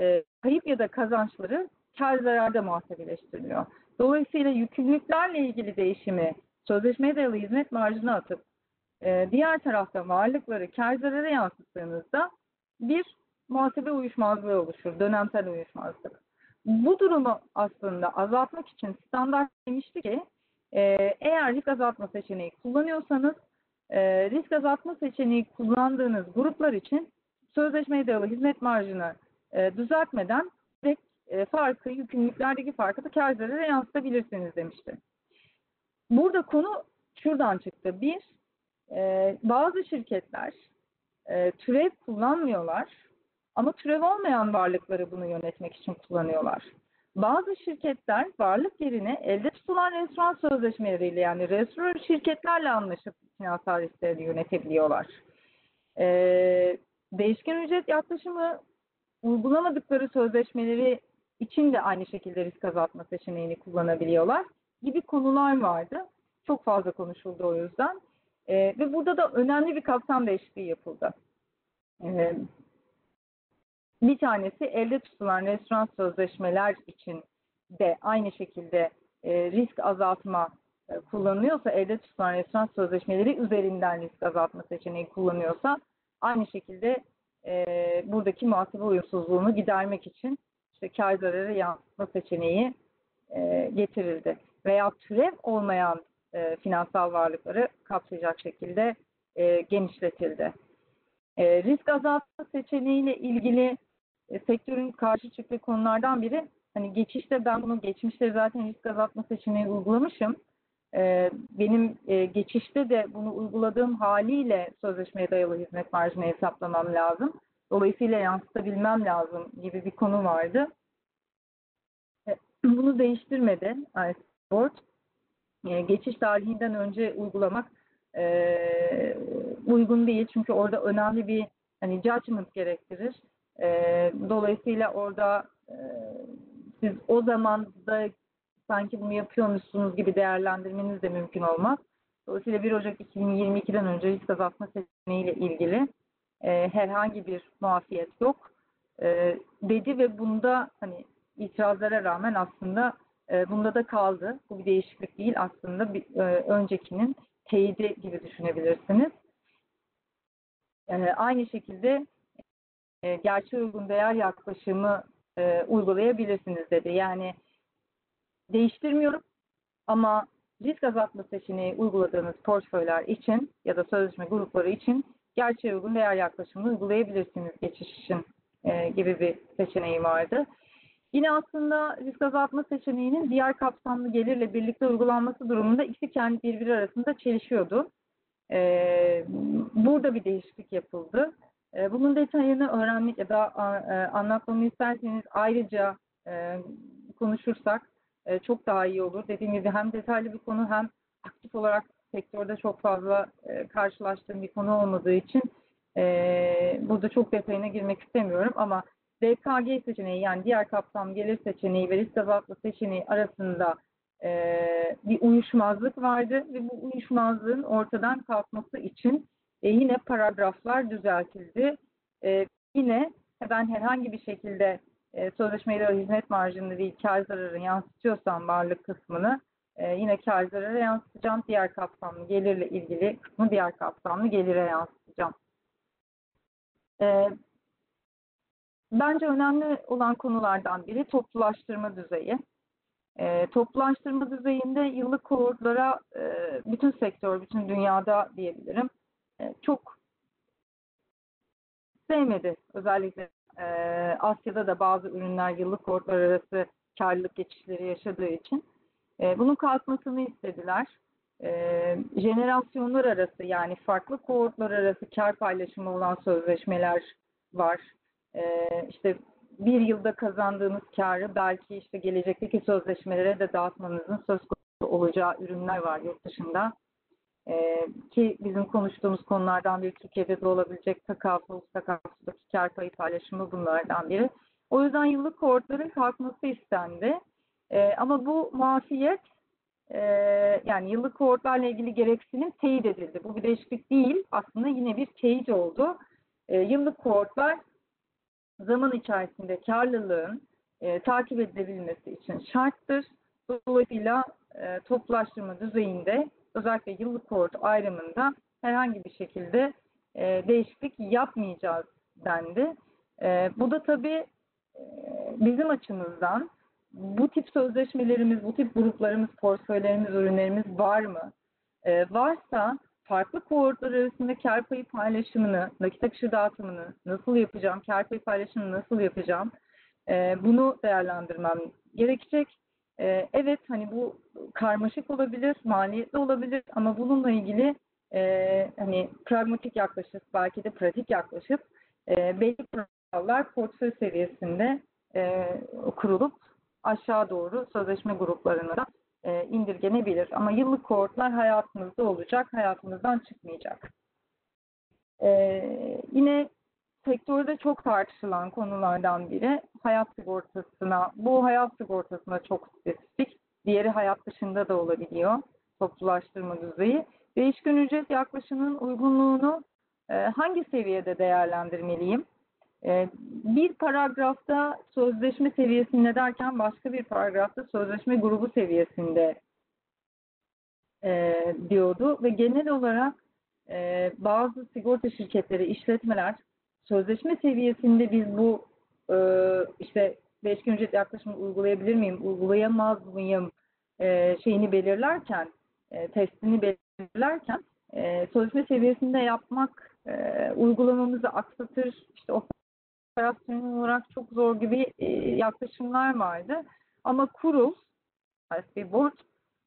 e, kayıp ya da kazançları kar zararda muhasebeleştiriliyor. Dolayısıyla yükümlülüklerle ilgili değişimi sözleşmeye dayalı hizmet marjına atıp e, diğer tarafta varlıkları kar zarara yansıttığınızda bir muhasebe uyuşmazlığı oluşur, dönemsel uyuşmazlık. Bu durumu aslında azaltmak için standart demişti ki eğer risk azaltma seçeneği kullanıyorsanız e, risk azaltma seçeneği kullandığınız gruplar için sözleşmeye dayalı hizmet marjını e, düzeltmeden direkt e, farkı, yükümlülüklerdeki farkı da kar yansıtabilirsiniz demişti. Burada konu şuradan çıktı. Bir, bazı şirketler türev kullanmıyorlar ama türev olmayan varlıkları bunu yönetmek için kullanıyorlar. Bazı şirketler varlık yerine elde tutulan restoran sözleşmeleriyle yani restoran şirketlerle anlaşıp finansal risklerini yönetebiliyorlar. Ee, değişken ücret yaklaşımı uygulamadıkları sözleşmeleri için de aynı şekilde risk azaltma seçeneğini kullanabiliyorlar gibi konular vardı. Çok fazla konuşuldu o yüzden. Ee, ve burada da önemli bir kapsam değişikliği yapıldı. Ee, bir tanesi elde tutulan restoran sözleşmeler için de aynı şekilde e, risk azaltma e, kullanılıyorsa, elde tutulan restoran sözleşmeleri üzerinden risk azaltma seçeneği kullanıyorsa aynı şekilde e, buradaki muhasebe uyumsuzluğunu gidermek için işte kar zararı yansıtma seçeneği e, getirildi. Veya türev olmayan e, finansal varlıkları kapsayacak şekilde e, genişletildi. E, risk azaltma seçeneğiyle ilgili e, sektörün karşı çıktığı konulardan biri hani geçişte ben bunu geçmişte zaten risk azaltma seçeneği uygulamışım. E, benim e, geçişte de bunu uyguladığım haliyle sözleşmeye dayalı hizmet marjını hesaplamam lazım. Dolayısıyla yansıtabilmem lazım gibi bir konu vardı. E, bunu değiştirmedi ICE Board. E, geçiş tarihinden önce uygulamak e, uygun değil. Çünkü orada önemli bir hani judgment gerektirir. E, dolayısıyla orada e, siz o zaman da sanki bunu yapıyormuşsunuz gibi değerlendirmeniz de mümkün olmaz. Dolayısıyla 1 Ocak 2022'den önce risk azaltma seçeneğiyle ilgili e, herhangi bir muafiyet yok e, dedi ve bunda hani itirazlara rağmen aslında e, bunda da kaldı. Bu bir değişiklik değil aslında bir, e, öncekinin teyidi gibi düşünebilirsiniz. E, aynı şekilde e, gerçeğe uygun değer yaklaşımı e, uygulayabilirsiniz dedi. Yani değiştirmiyorum ama risk azaltma seçeneği uyguladığınız portföyler için ya da sözleşme grupları için gerçeğe uygun değer yaklaşımını uygulayabilirsiniz geçiş için e, gibi bir seçeneği vardı. Yine aslında risk azaltma seçeneğinin diğer kapsamlı gelirle birlikte uygulanması durumunda ikisi kendi birbiri arasında çelişiyordu. E, burada bir değişiklik yapıldı. E, bunun detayını öğrenmek ya da e, anlatmamı isterseniz ayrıca e, konuşursak e, çok daha iyi olur. Dediğim gibi hem detaylı bir konu hem aktif olarak sektörde çok fazla karşılaştığım bir konu olmadığı için burada çok detayına girmek istemiyorum ama DKG seçeneği yani diğer kapsam gelir seçeneği ve risk azaltma seçeneği arasında bir uyuşmazlık vardı ve bu uyuşmazlığın ortadan kalkması için e, yine paragraflar düzeltildi. E, yine ben herhangi bir şekilde e, sözleşmeyi de hizmet marjını değil kar zararı yansıtıyorsam varlık kısmını e, yine kar zararı yansıtacağım. Diğer kapsamlı gelirle ilgili kısmı diğer kapsamlı gelire yansıtacağım. E, bence önemli olan konulardan biri toplulaştırma düzeyi. E, toplulaştırma düzeyinde yıllık kohortlara e, bütün sektör, bütün dünyada diyebilirim e, çok sevmedi. Özellikle e, Asya'da da bazı ürünler yıllık kohortlar arası karlılık geçişleri yaşadığı için e, bunun kalkmasını istediler. E, jenerasyonlar arası yani farklı kohortlar arası kar paylaşımı olan sözleşmeler var. E, işte bir yılda kazandığınız karı belki işte gelecekteki sözleşmelere de dağıtmanızın söz konusu olacağı ürünler var yurt dışında. Ee, ki bizim konuştuğumuz konulardan biri Türkiye'de de olabilecek takaful, takafustaki kar payı paylaşımı bunlardan biri. O yüzden yıllık kohortların kalkması istendi. Ee, ama bu muafiyet e, yani yıllık kohortlarla ilgili gereksinim teyit edildi. Bu bir değişiklik değil. Aslında yine bir teyit oldu. Ee, yıllık kohortlar zaman içerisinde karlılığın e, takip edilebilmesi için şarttır. Dolayısıyla e, toplaştırma düzeyinde özellikle yıllık kohort ayrımında herhangi bir şekilde e, değişiklik yapmayacağız dendi. E, bu da tabii e, bizim açımızdan bu tip sözleşmelerimiz, bu tip gruplarımız, portföylerimiz, ürünlerimiz var mı? E, varsa farklı kohortlar arasında kar payı paylaşımını, nakit akışı dağıtımını nasıl yapacağım, kar payı paylaşımını nasıl yapacağım? E, bunu değerlendirmem gerekecek. E, evet hani bu karmaşık olabilir, maliyetli olabilir ama bununla ilgili e, hani pragmatik yaklaşıp belki de pratik yaklaşıp e, belli kurallar portföy seviyesinde e, kurulup aşağı doğru sözleşme gruplarına da e, indirgenebilir. Ama yıllık kohortlar hayatımızda olacak, hayatımızdan çıkmayacak. E, yine sektörde çok tartışılan konulardan biri hayat sigortasına. Bu hayat sigortasına çok spesifik. Diğeri hayat dışında da olabiliyor. Toplulaştırma düzeyi. Değişken ücret yaklaşımının uygunluğunu e, hangi seviyede değerlendirmeliyim? E, bir paragrafta sözleşme seviyesinde derken başka bir paragrafta sözleşme grubu seviyesinde e, diyordu ve genel olarak e, bazı sigorta şirketleri, işletmeler sözleşme seviyesinde biz bu e, işte değişken ücret yaklaşımını uygulayabilir miyim, uygulayamaz mıyım e, şeyini belirlerken, e, testini belirlerken e, sözleşme seviyesinde yapmak e, uygulamamızı aksatır, işte operasyonel olarak çok zor gibi e, yaklaşımlar vardı. Ama kurul, bir board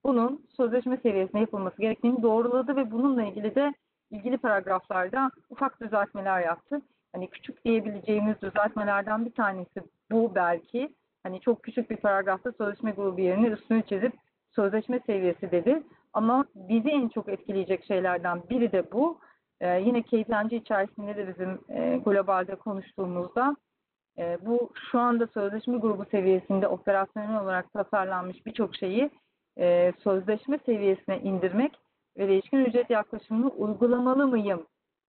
bunun sözleşme seviyesinde yapılması gerektiğini doğruladı ve bununla ilgili de ilgili paragraflarda ufak düzeltmeler yaptı. Hani küçük diyebileceğimiz düzeltmelerden bir tanesi bu belki. Hani çok küçük bir paragrafta sözleşme grubu yerine üstünü çizip sözleşme seviyesi dedi. Ama bizi en çok etkileyecek şeylerden biri de bu. Ee, yine KPMG içerisinde de bizim e, globalde konuştuğumuzda e, bu şu anda sözleşme grubu seviyesinde operasyonel olarak tasarlanmış birçok şeyi e, sözleşme seviyesine indirmek ve değişken ücret yaklaşımını uygulamalı mıyım?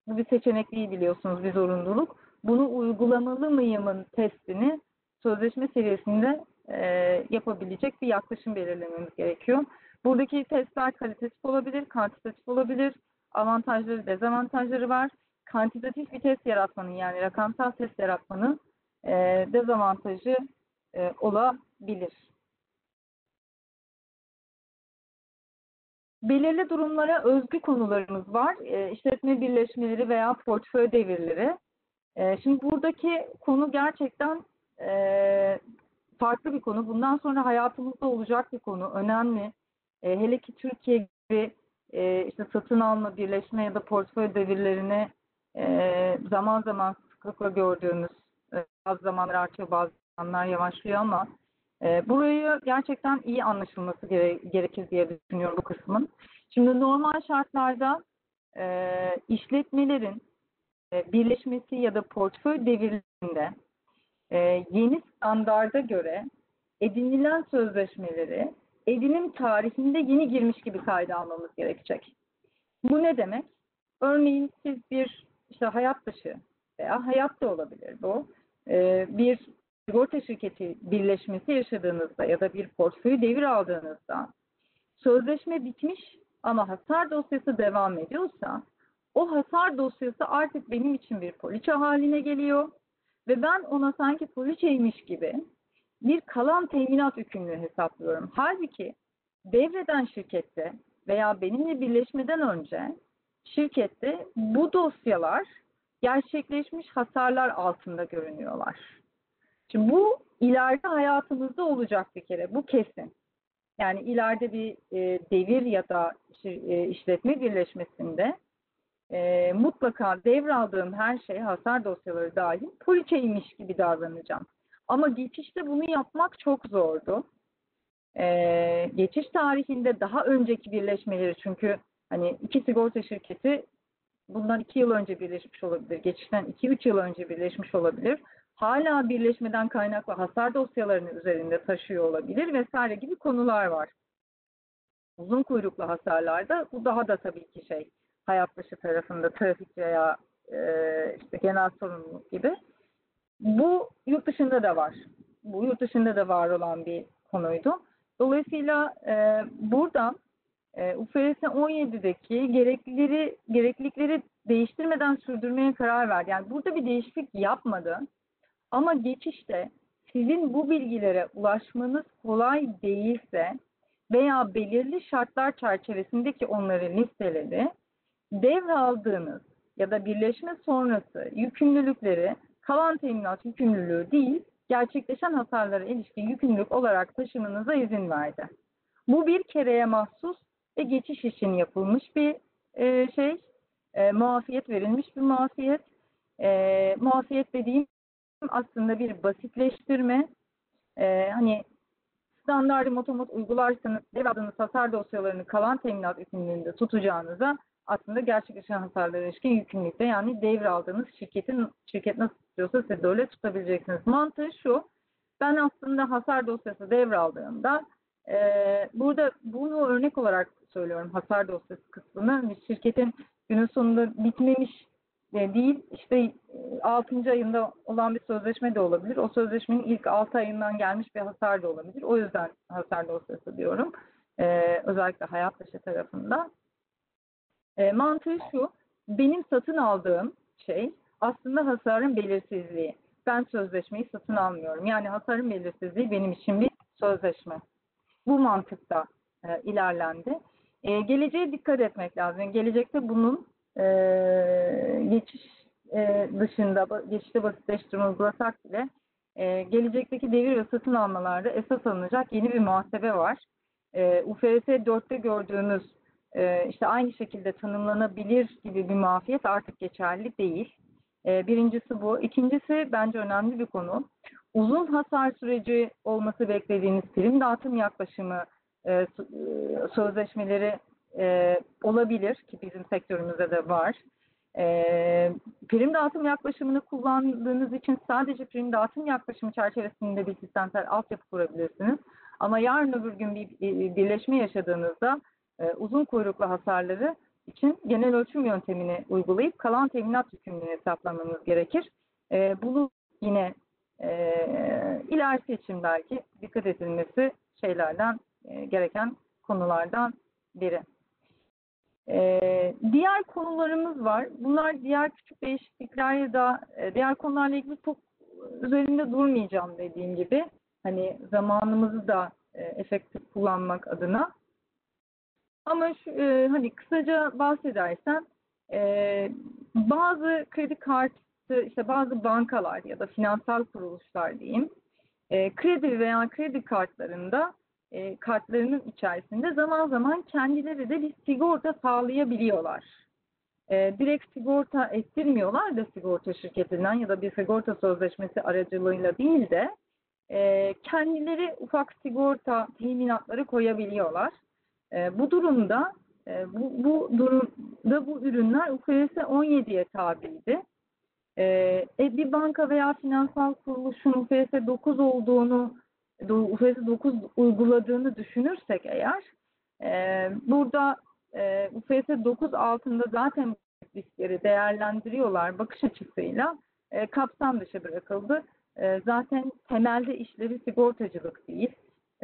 Bu bir seçenek değil biliyorsunuz bir zorunluluk. Bunu uygulamalı mıyımın testini sözleşme seviyesinde e, yapabilecek bir yaklaşım belirlememiz gerekiyor. Buradaki testler kalitatif olabilir, kantitatif olabilir. Avantajları, dezavantajları var. Kantitatif bir test yaratmanın yani rakamsal test yaratmanın e, dezavantajı e, olabilir. Belirli durumlara özgü konularımız var. E, işletme birleşmeleri veya portföy devirleri. E, şimdi buradaki konu gerçekten e, farklı bir konu. Bundan sonra hayatımızda olacak bir konu. Önemli. E, hele ki Türkiye gibi e, işte satın alma, birleşme ya da portföy devirlerini e, zaman zaman sıklıkla gördüğümüz e, bazı zamanlar artıyor, bazı zamanlar yavaşlıyor ama e, burayı gerçekten iyi anlaşılması gere- gerekir diye düşünüyorum bu kısmın. Şimdi normal şartlarda e, işletmelerin e, birleşmesi ya da portföy devirlerinde e, yeni standarda göre edinilen sözleşmeleri edinim tarihinde yeni girmiş gibi kayda almamız gerekecek. Bu ne demek? Örneğin siz bir işte hayat dışı veya hayat da olabilir bu. e, bir sigorta şirketi birleşmesi yaşadığınızda ya da bir portföyü devir aldığınızda sözleşme bitmiş ama hasar dosyası devam ediyorsa o hasar dosyası artık benim için bir poliçe haline geliyor ve ben ona sanki poliçeymiş gibi bir kalan teminat yükümlülüğü hesaplıyorum. Halbuki devreden şirkette veya benimle birleşmeden önce şirkette bu dosyalar gerçekleşmiş hasarlar altında görünüyorlar. Şimdi bu ileride hayatımızda olacak bir kere. Bu kesin. Yani ileride bir e, devir ya da e, işletme birleşmesinde e, mutlaka devraldığım her şey hasar dosyaları dahil poliçeymiş gibi davranacağım. Ama geçişte bunu yapmak çok zordu. E, geçiş tarihinde daha önceki birleşmeleri çünkü hani iki sigorta şirketi bundan iki yıl önce birleşmiş olabilir. Geçişten iki üç yıl önce birleşmiş olabilir. Hala birleşmeden kaynaklı hasar dosyalarını üzerinde taşıyor olabilir vesaire gibi konular var. Uzun kuyruklu hasarlarda bu daha da tabii ki şey hayat dışı tarafında trafik veya e, işte genel sorumluluk gibi. Bu yurt dışında da var. Bu yurt dışında da var olan bir konuydu. Dolayısıyla e, buradan e, UFRS 17'deki gereklileri, gereklilikleri değiştirmeden sürdürmeye karar verdi. Yani burada bir değişiklik yapmadı. Ama geçişte sizin bu bilgilere ulaşmanız kolay değilse veya belirli şartlar çerçevesindeki onları listeledi, devraldığınız ya da birleşme sonrası yükümlülükleri kalan teminat yükümlülüğü değil, gerçekleşen hasarlara ilişkin yükümlülük olarak taşımanıza izin verdi. Bu bir kereye mahsus ve geçiş için yapılmış bir e, şey, e, muafiyet verilmiş bir muafiyet. E, muafiyet dediğim aslında bir basitleştirme. E, hani standartı motomot uygularsanız devraldığınız hasar dosyalarını kalan teminat yükümlülüğünde tutacağınıza aslında gerçekleşen hasarlara ilişkin yükümlülükte yani devraldığınız şirketin şirket nasıl tutuyorsa siz de öyle tutabileceksiniz. Mantığı şu, ben aslında hasar dosyası devraldığımda e, burada bunu örnek olarak söylüyorum hasar dosyası kısmını. Bir şirketin günün sonunda bitmemiş değil işte 6. ayında olan bir sözleşme de olabilir. O sözleşmenin ilk 6 ayından gelmiş bir hasar da olabilir. O yüzden hasar dosyası diyorum. E, özellikle hayat dışı tarafında. E, mantığı şu, benim satın aldığım şey aslında hasarın belirsizliği. Ben sözleşmeyi satın almıyorum. Yani hasarın belirsizliği benim için bir sözleşme. Bu mantıkta e, ilerlendi. E, geleceğe dikkat etmek lazım. Gelecekte bunun e, geçiş e, dışında, geçişte basitleştirme uygulasak bile e, gelecekteki devir ve satın almalarda esas alınacak yeni bir muhasebe var. E, UFRS 4'te gördüğümüz e, işte aynı şekilde tanımlanabilir gibi bir muafiyet artık geçerli değil. E, birincisi bu. İkincisi bence önemli bir konu. Uzun hasar süreci olması beklediğiniz prim dağıtım yaklaşımı e, sözleşmeleri e, olabilir ki bizim sektörümüzde de var. E, prim dağıtım yaklaşımını kullandığınız için sadece prim dağıtım yaklaşımı çerçevesinde bir sistemsel altyapı kurabilirsiniz. Ama yarın öbür gün bir birleşme yaşadığınızda e, uzun kuyruklu hasarları için genel ölçüm yöntemini uygulayıp kalan teminat yükümlülüğünü hesaplamanız gerekir. E, bunu yine e, ilerisi için belki dikkat edilmesi şeylerden e, gereken konulardan biri. E, diğer konularımız var. Bunlar diğer küçük değişiklikler ya da e, diğer konularla ilgili çok üzerinde durmayacağım dediğim gibi. Hani zamanımızı da e, efektif kullanmak adına. Ama şu, e, hani kısaca bahsedersem e, bazı kredi kartı, işte bazı bankalar ya da finansal kuruluşlar diyeyim, e, kredi veya kredi kartlarında e, kartlarının içerisinde zaman zaman kendileri de bir sigorta sağlayabiliyorlar. E, direkt sigorta ettirmiyorlar da sigorta şirketinden ya da bir sigorta sözleşmesi aracılığıyla değil de e, kendileri ufak sigorta teminatları koyabiliyorlar. E, bu durumda e, bu, bu durumda bu ürünler UFS 17'ye tabiydi. E, e, bir banka veya finansal kuruluşun UFS 9 olduğunu, UFS 9 uyguladığını düşünürsek eğer, e, burada e, UFS 9 altında zaten riskleri değerlendiriyorlar bakış açısıyla e, kapsam dışı bırakıldı. E, zaten temelde işleri sigortacılık değil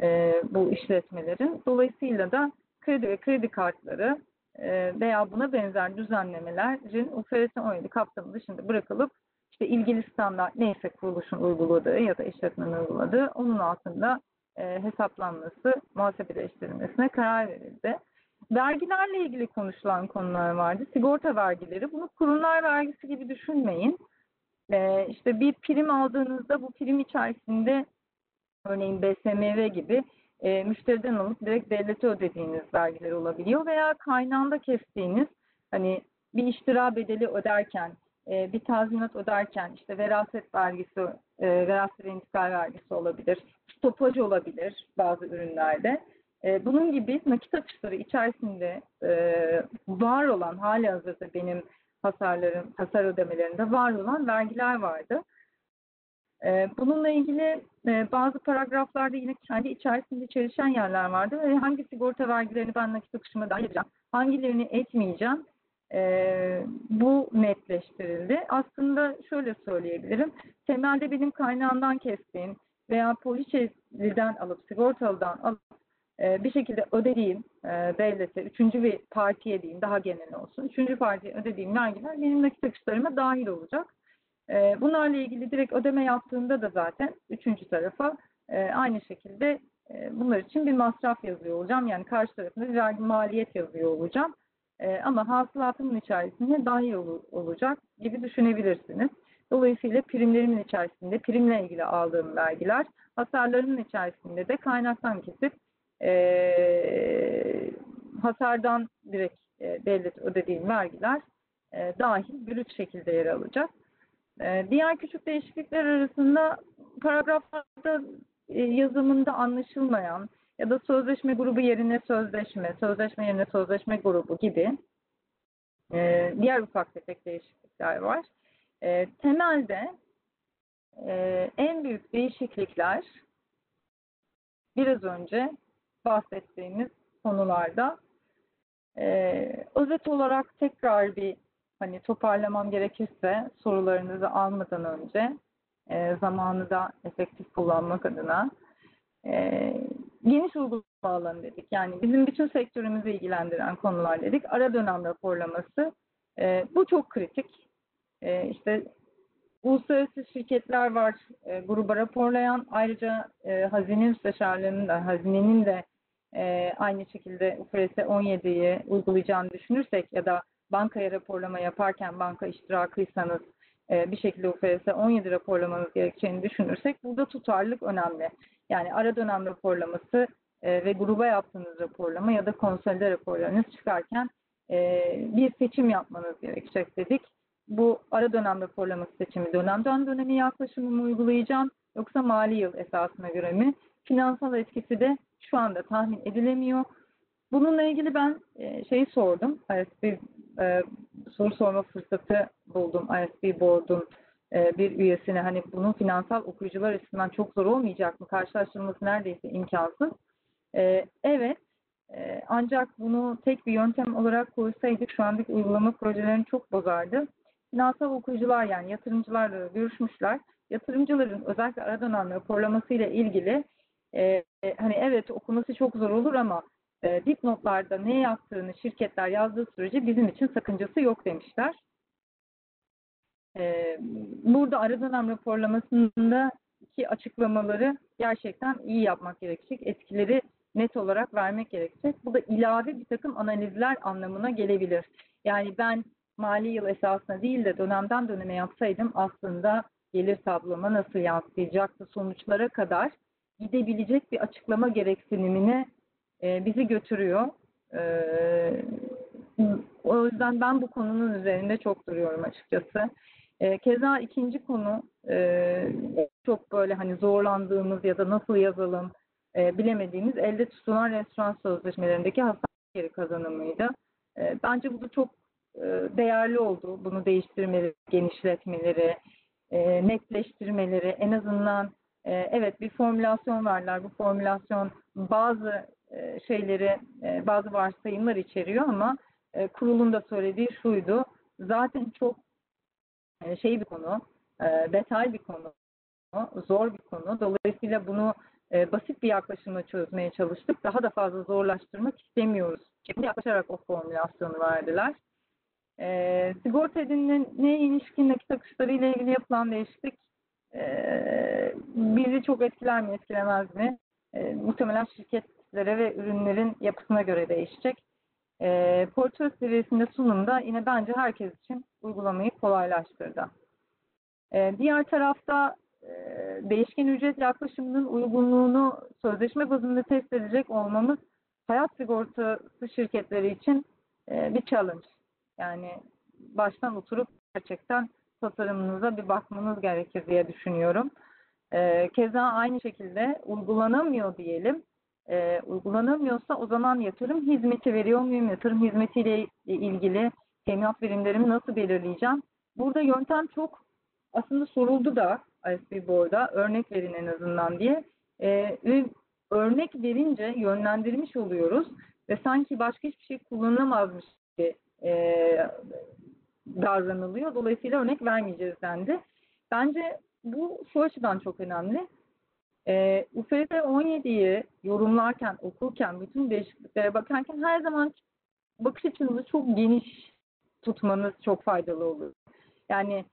e, bu işletmelerin. Dolayısıyla da kredi ve kredi kartları e, veya buna benzer düzenlemelerin UFS 17 kapsamı dışında bırakılıp işte ilgili standart neyse kuruluşun uyguladığı ya da işletmenin uyguladığı onun altında e, hesaplanması, muhasebeleştirilmesine karar verildi. Vergilerle ilgili konuşulan konular vardı. Sigorta vergileri. Bunu kurumlar vergisi gibi düşünmeyin. E, işte bir prim aldığınızda bu prim içerisinde örneğin BSMV gibi e, müşteriden alıp direkt devlete ödediğiniz vergiler olabiliyor veya kaynağında kestiğiniz hani bir iştira bedeli öderken e, bir tazminat öderken işte veraset vergisi, e, veraset ve intikal vergisi olabilir, stopaj olabilir bazı ürünlerde. E, bunun gibi nakit akışları içerisinde e, var olan hali hazırda benim hasarlarım, hasar ödemelerinde var olan vergiler vardı. E, bununla ilgili e, bazı paragraflarda yine kendi içerisinde çelişen yerler vardı ve hangi sigorta vergilerini ben nakit akışıma dahil edeceğim, hangilerini etmeyeceğim e, bu netleştirildi. Aslında şöyle söyleyebilirim, temelde benim kaynağından kestiğim veya poliçeliden alıp, sigortalıdan alıp e, bir şekilde ödediğim e, devlete, üçüncü bir partiye diyeyim daha genel olsun, üçüncü partiye ödediğim vergiler benim nakit akışlarıma dahil olacak. E, bunlarla ilgili direkt ödeme yaptığında da zaten üçüncü tarafa e, aynı şekilde e, bunlar için bir masraf yazıyor olacağım. Yani karşı tarafında bir vergi maliyet yazıyor olacağım. E, ama hasılatımın içerisinde dahil ol, olacak gibi düşünebilirsiniz. Dolayısıyla primlerimin içerisinde primle ilgili aldığım vergiler, hasarlarımın içerisinde de kaynaktan kesip e, hasardan direkt e, devlet ödediğim vergiler e, dahil brüt şekilde yer alacak. E, diğer küçük değişiklikler arasında paragraflarda e, yazımında anlaşılmayan ya da sözleşme grubu yerine sözleşme, sözleşme yerine sözleşme grubu gibi e, diğer ufak tefek değişiklikler var. E, temelde e, en büyük değişiklikler biraz önce bahsettiğimiz konularda. Ee, özet olarak tekrar bir hani toparlamam gerekirse sorularınızı almadan önce e, zamanı da efektif kullanmak adına e, geniş uygulama alanı dedik. Yani bizim bütün sektörümüzü ilgilendiren konular dedik. Ara dönem raporlaması e, bu çok kritik. E, işte uluslararası şirketler var e, gruba raporlayan. Ayrıca e, hazine müsteşarlığının da hazinenin de e, aynı şekilde UFRS 17'yi uygulayacağını düşünürsek ya da bankaya raporlama yaparken banka iştirakıysanız e, bir şekilde UFRS 17 raporlamanız gerekeceğini düşünürsek burada tutarlılık önemli. Yani ara dönem raporlaması e, ve gruba yaptığınız raporlama ya da konsolide raporlarınız çıkarken e, bir seçim yapmanız gerekecek dedik. Bu ara dönem raporlaması seçimi dönemden dönemi yaklaşımı mı uygulayacağım yoksa mali yıl esasına göre mi? Finansal etkisi de şu anda tahmin edilemiyor. Bununla ilgili ben e, şeyi sordum. ISB e, soru sorma fırsatı buldum. ISB Board'un bir üyesine hani bunun finansal okuyucular açısından çok zor olmayacak mı? Karşılaştırılması neredeyse imkansız. E, evet. E, ancak bunu tek bir yöntem olarak koysaydık şu andaki uygulama projelerini çok bozardı. Finansal okuyucular yani yatırımcılarla görüşmüşler. Yatırımcıların özellikle ara dönem raporlaması ile ilgili e, hani evet okuması çok zor olur ama e, dipnotlarda ne yaptığını şirketler yazdığı sürece bizim için sakıncası yok demişler. Ee, burada ara dönem raporlamasında ki açıklamaları gerçekten iyi yapmak gerekecek. Etkileri net olarak vermek gerekecek. Bu da ilave bir takım analizler anlamına gelebilir. Yani ben mali yıl esasına değil de dönemden döneme yapsaydım aslında gelir tabloma nasıl yansıyacaktı sonuçlara kadar gidebilecek bir açıklama gereksinimine e, bizi götürüyor. E, o yüzden ben bu konunun üzerinde çok duruyorum açıkçası. E, keza ikinci konu e, çok böyle hani zorlandığımız ya da nasıl yazalım e, bilemediğimiz elde tutulan restoran sözleşmelerindeki hasar geri kazanımıydı. E, bence bu da çok e, değerli oldu. Bunu değiştirmeleri, genişletmeleri, e, netleştirmeleri, en azından e, evet bir formülasyon verdiler. Bu formülasyon bazı e, şeyleri, e, bazı varsayımlar içeriyor ama e, kurulun da söylediği şuydu. Zaten çok e, şey bir konu, e, detay bir konu, zor bir konu. Dolayısıyla bunu e, basit bir yaklaşımla çözmeye çalıştık. Daha da fazla zorlaştırmak istemiyoruz. Şimdi yaklaşarak o formülasyonu verdiler. E, sigorta edinine ilişkin nakit akışları ile ilgili yapılan değişiklik e, bizi çok etkiler mi, etkilemez mi? E, muhtemelen şirketlere ve ürünlerin yapısına göre değişecek. E, portföy seviyesinde sunumda yine bence herkes için uygulamayı kolaylaştırdı. E, diğer tarafta e, değişken ücret yaklaşımının uygunluğunu sözleşme bazında test edecek olmamız hayat sigortası şirketleri için e, bir challenge. Yani baştan oturup gerçekten tasarımınıza bir bakmanız gerekir diye düşünüyorum. E, keza aynı şekilde uygulanamıyor diyelim. E, uygulanamıyorsa o zaman yatırım hizmeti veriyor muyum? Yatırım hizmetiyle ilgili teminat verimlerimi nasıl belirleyeceğim? Burada yöntem çok aslında soruldu da ISP Board'a örnek verin en azından diye. E, ve örnek verince yönlendirmiş oluyoruz ve sanki başka hiçbir şey kullanılamazmış gibi e, davranılıyor. Dolayısıyla örnek vermeyeceğiz dendi. Bence bu şu açıdan çok önemli. E, UFS 17'yi yorumlarken, okurken, bütün değişikliklere bakarken her zaman bakış açınızı çok geniş tutmanız çok faydalı olur. Yani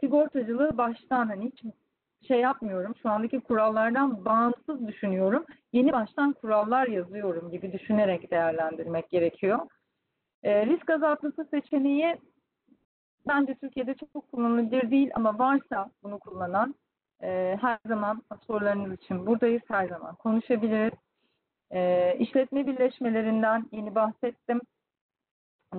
sigortacılığı baştan hani hiç şey yapmıyorum. Şu andaki kurallardan bağımsız düşünüyorum. Yeni baştan kurallar yazıyorum gibi düşünerek değerlendirmek gerekiyor. E, risk azaltması seçeneği bence Türkiye'de çok kullanılabilir değil ama varsa bunu kullanan e, her zaman sorularınız için buradayız. Her zaman konuşabiliriz. E, işletme birleşmelerinden yeni bahsettim.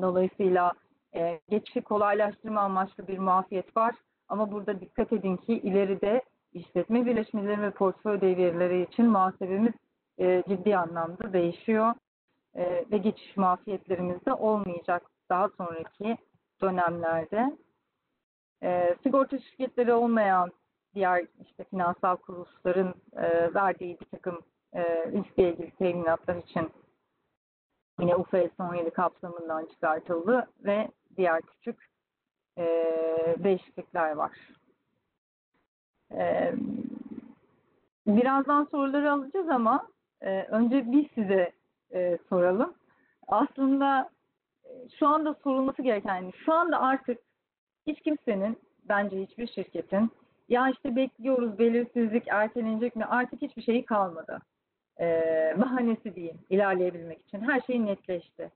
Dolayısıyla e, geçişi kolaylaştırma amaçlı bir muafiyet var. Ama burada dikkat edin ki ileride işletme birleşmeleri ve portföy devriyeleri için muhasebemiz e, ciddi anlamda değişiyor. E, ve geçiş muafiyetlerimiz de olmayacak daha sonraki dönemlerde. E, sigorta şirketleri olmayan diğer işte finansal kuruluşların e, verdiği bir takım e, riskle ilgili teminatlar için yine UFS 17 kapsamından çıkartıldı ve diğer küçük e, değişiklikler var. E, birazdan soruları alacağız ama e, önce biz size e, soralım. Aslında e, şu anda sorulması gereken, yani şu anda artık hiç kimsenin, bence hiçbir şirketin, ya işte bekliyoruz, belirsizlik ertelenecek mi, artık hiçbir şeyi kalmadı. E, bahanesi diyeyim, ilerleyebilmek için. Her şey netleşti.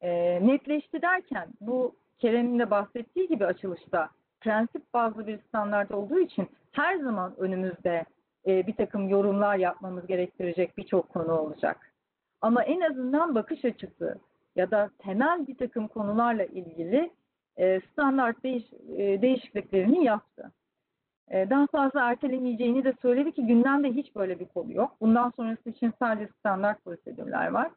E, netleşti derken, bu Kerem'in de bahsettiği gibi açılışta, prensip bazlı bir standart olduğu için her zaman önümüzde e, bir takım yorumlar yapmamız gerektirecek birçok konu olacak. Ama en azından bakış açısı ya da temel bir takım konularla ilgili e, standart değiş, e, değişikliklerini yaptı. E, daha fazla ertelemeyeceğini de söyledi ki gündemde hiç böyle bir konu yok. Bundan sonrası için sadece standart prosedürler var.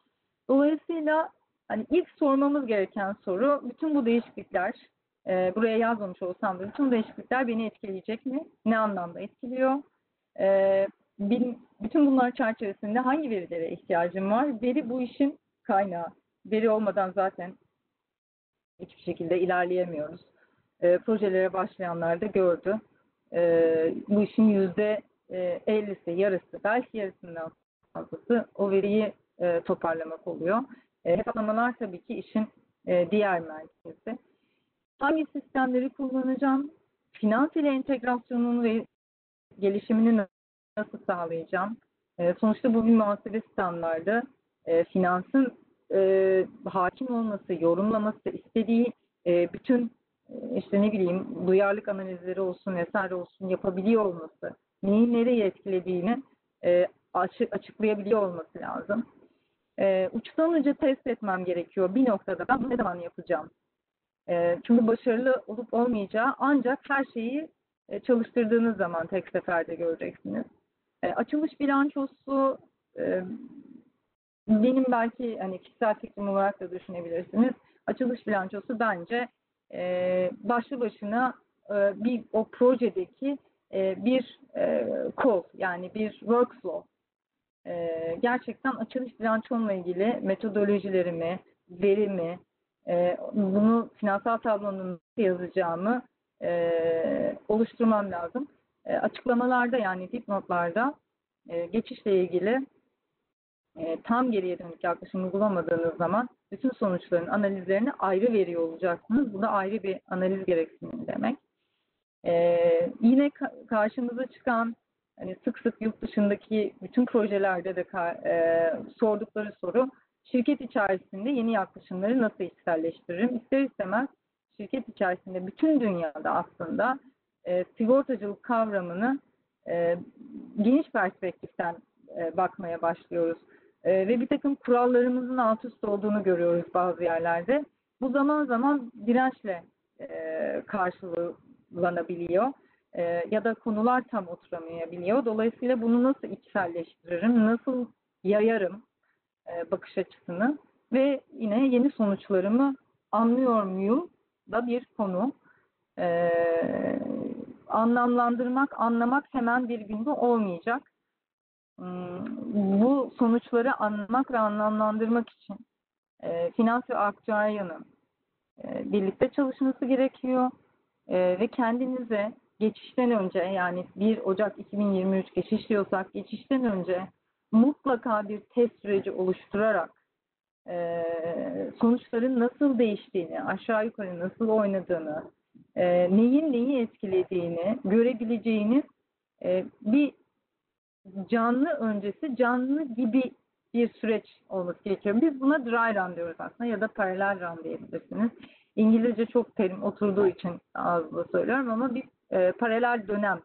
Dolayısıyla hani ilk sormamız gereken soru bütün bu değişiklikler e, buraya yazmamış olsam da bütün değişiklikler beni etkileyecek mi? Ne anlamda etkiliyor? E, bütün bunlar çerçevesinde hangi verilere ihtiyacım var? Veri bu işin kaynağı. Veri olmadan zaten hiçbir şekilde ilerleyemiyoruz. E, projelere başlayanlar da gördü. E, bu işin yüzde e, 50'si, yarısı, belki yarısından fazlası o veriyi e, toparlamak oluyor. E, hesaplamalar tabii ki işin e, diğer merkezi. hangi sistemleri kullanacağım, finans ile entegrasyonunu ve gelişimini nasıl sağlayacağım. E, sonuçta bu bir muhasebe standardı. E, finansın e, hakim olması, yorumlaması, istediği e, bütün e, işte ne bileyim duyarlılık analizleri olsun vesaire olsun yapabiliyor olması, neyi nereye etkilediğini e, açı- açıklayabiliyor olması lazım. E, uçtan uca test etmem gerekiyor bir noktada. Ben ne zaman yapacağım? E, çünkü başarılı olup olmayacağı ancak her şeyi e, çalıştırdığınız zaman tek seferde göreceksiniz. E, açılış bilançosu e, benim belki hani kişisel fikrim olarak da düşünebilirsiniz. Açılış bilançosu bence e, başlı başına e, bir o projedeki e, bir e, kol yani bir workflow. E, gerçekten açılış bilançomla ilgili metodolojilerimi, verimi, e, bunu finansal tablonun yazacağımı e, oluşturmam lazım. E, açıklamalarda yani dipnotlarda e, geçişle ilgili e, tam geriye dönük yaklaşım uygulamadığınız zaman bütün sonuçların analizlerini ayrı veriyor olacaksınız. Bu da ayrı bir analiz gereksinimi demek. E, yine ka- karşımıza çıkan hani sık sık yurt dışındaki bütün projelerde de e, sordukları soru şirket içerisinde yeni yaklaşımları nasıl içselleştiririm? İster istemez şirket içerisinde bütün dünyada aslında e, sigortacılık kavramını e, geniş perspektiften e, bakmaya başlıyoruz. E, ve bir takım kurallarımızın alt üst olduğunu görüyoruz bazı yerlerde. Bu zaman zaman dirençle e, karşılanabiliyor. E, ya da konular tam oturamayabiliyor. Dolayısıyla bunu nasıl içselleştiririm, nasıl yayarım e, bakış açısını ve yine yeni sonuçlarımı anlıyor muyum da bir konu. E, anlamlandırmak, anlamak hemen bir günde olmayacak. Hmm, Bu sonuçları anlamak ve anlamlandırmak için e, finans ve aktüeryanın e, birlikte çalışması gerekiyor E, ve kendinize geçişten önce yani 1 Ocak 2023 geçiş diyorsak geçişten önce mutlaka bir test süreci oluşturarak e, sonuçların nasıl değiştiğini, aşağı yukarı nasıl oynadığını, e, neyin neyi etkilediğini görebileceğiniz e, bir canlı öncesi canlı gibi bir süreç olması gerekiyor. Biz buna dry run diyoruz aslında ya da paralel run diyebilirsiniz. İngilizce çok terim oturduğu için ağızda söylüyorum ama bir e, paralel dönem.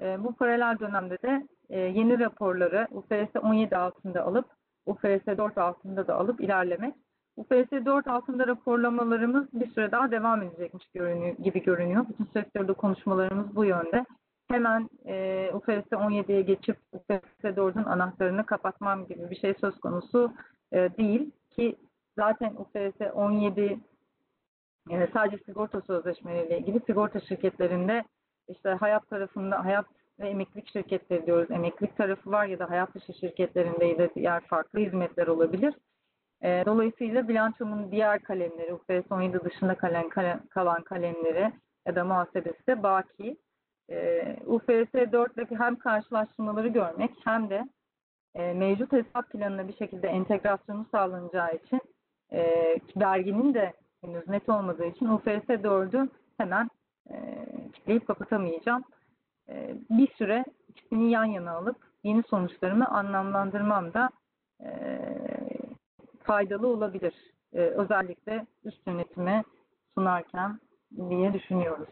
E, bu paralel dönemde de e, yeni raporları UFRS 17 altında alıp UFRS 4 altında da alıp ilerlemek. UFRS 4 altında raporlamalarımız bir süre daha devam edecekmiş görünüyor, gibi görünüyor. Bütün sektörde konuşmalarımız bu yönde. Hemen e, UFRS 17'ye geçip UFRS 4'ün anahtarını kapatmam gibi bir şey söz konusu e, değil ki zaten UFRS 17 e, sadece sigorta sözleşmeleriyle ilgili sigorta şirketlerinde işte hayat tarafında hayat ve emeklilik şirketleri diyoruz. Emeklilik tarafı var ya da hayat dışı şirketlerinde de diğer farklı hizmetler olabilir. E, dolayısıyla bilançomun diğer kalemleri, UFRS 17 dışında kalan, kalan kalemleri ya da muhasebesi de baki. E, UFRS 4'teki hem karşılaştırmaları görmek hem de e, mevcut hesap planına bir şekilde entegrasyonu sağlanacağı için e, verginin de henüz net olmadığı için UFRS 4'ü hemen e, kitleyip kapatamayacağım. E, bir süre ikisini yan yana alıp yeni sonuçlarımı anlamlandırmam da faydalı olabilir. Özellikle üst yönetime sunarken diye düşünüyoruz.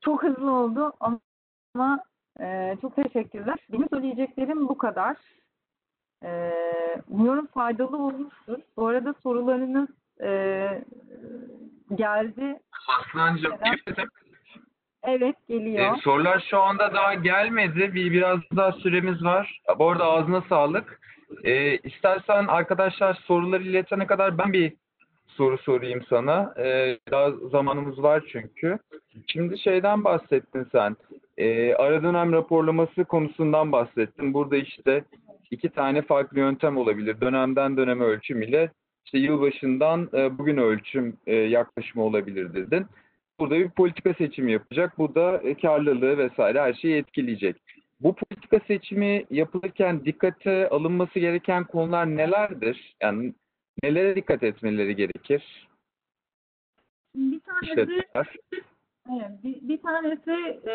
Çok hızlı oldu ama e, çok teşekkürler. Benim söyleyeceklerim bu kadar. E, umuyorum faydalı olmuştur. Bu arada sorularınız e, geldi. Aslancığım Evet. Geliyor. e, sorular şu anda daha gelmedi. Bir biraz daha süremiz var. Bu arada ağzına sağlık. E, istersen arkadaşlar soruları iletene kadar ben bir soru sorayım sana. E, daha zamanımız var çünkü. Şimdi şeyden bahsettin sen. E, ara dönem raporlaması konusundan bahsettin. Burada işte iki tane farklı yöntem olabilir. Dönemden döneme ölçüm ile işte yılbaşından e, bugün ölçüm e, yaklaşımı olabilir dedin. Burada bir politika seçimi yapacak. Bu da e, karlılığı vesaire her şeyi etkileyecek. Bu politika seçimi yapılırken dikkate alınması gereken konular nelerdir? Yani nelere dikkat etmeleri gerekir? Bir tanesi işletmeler. Evet, bir, bir tanesi e,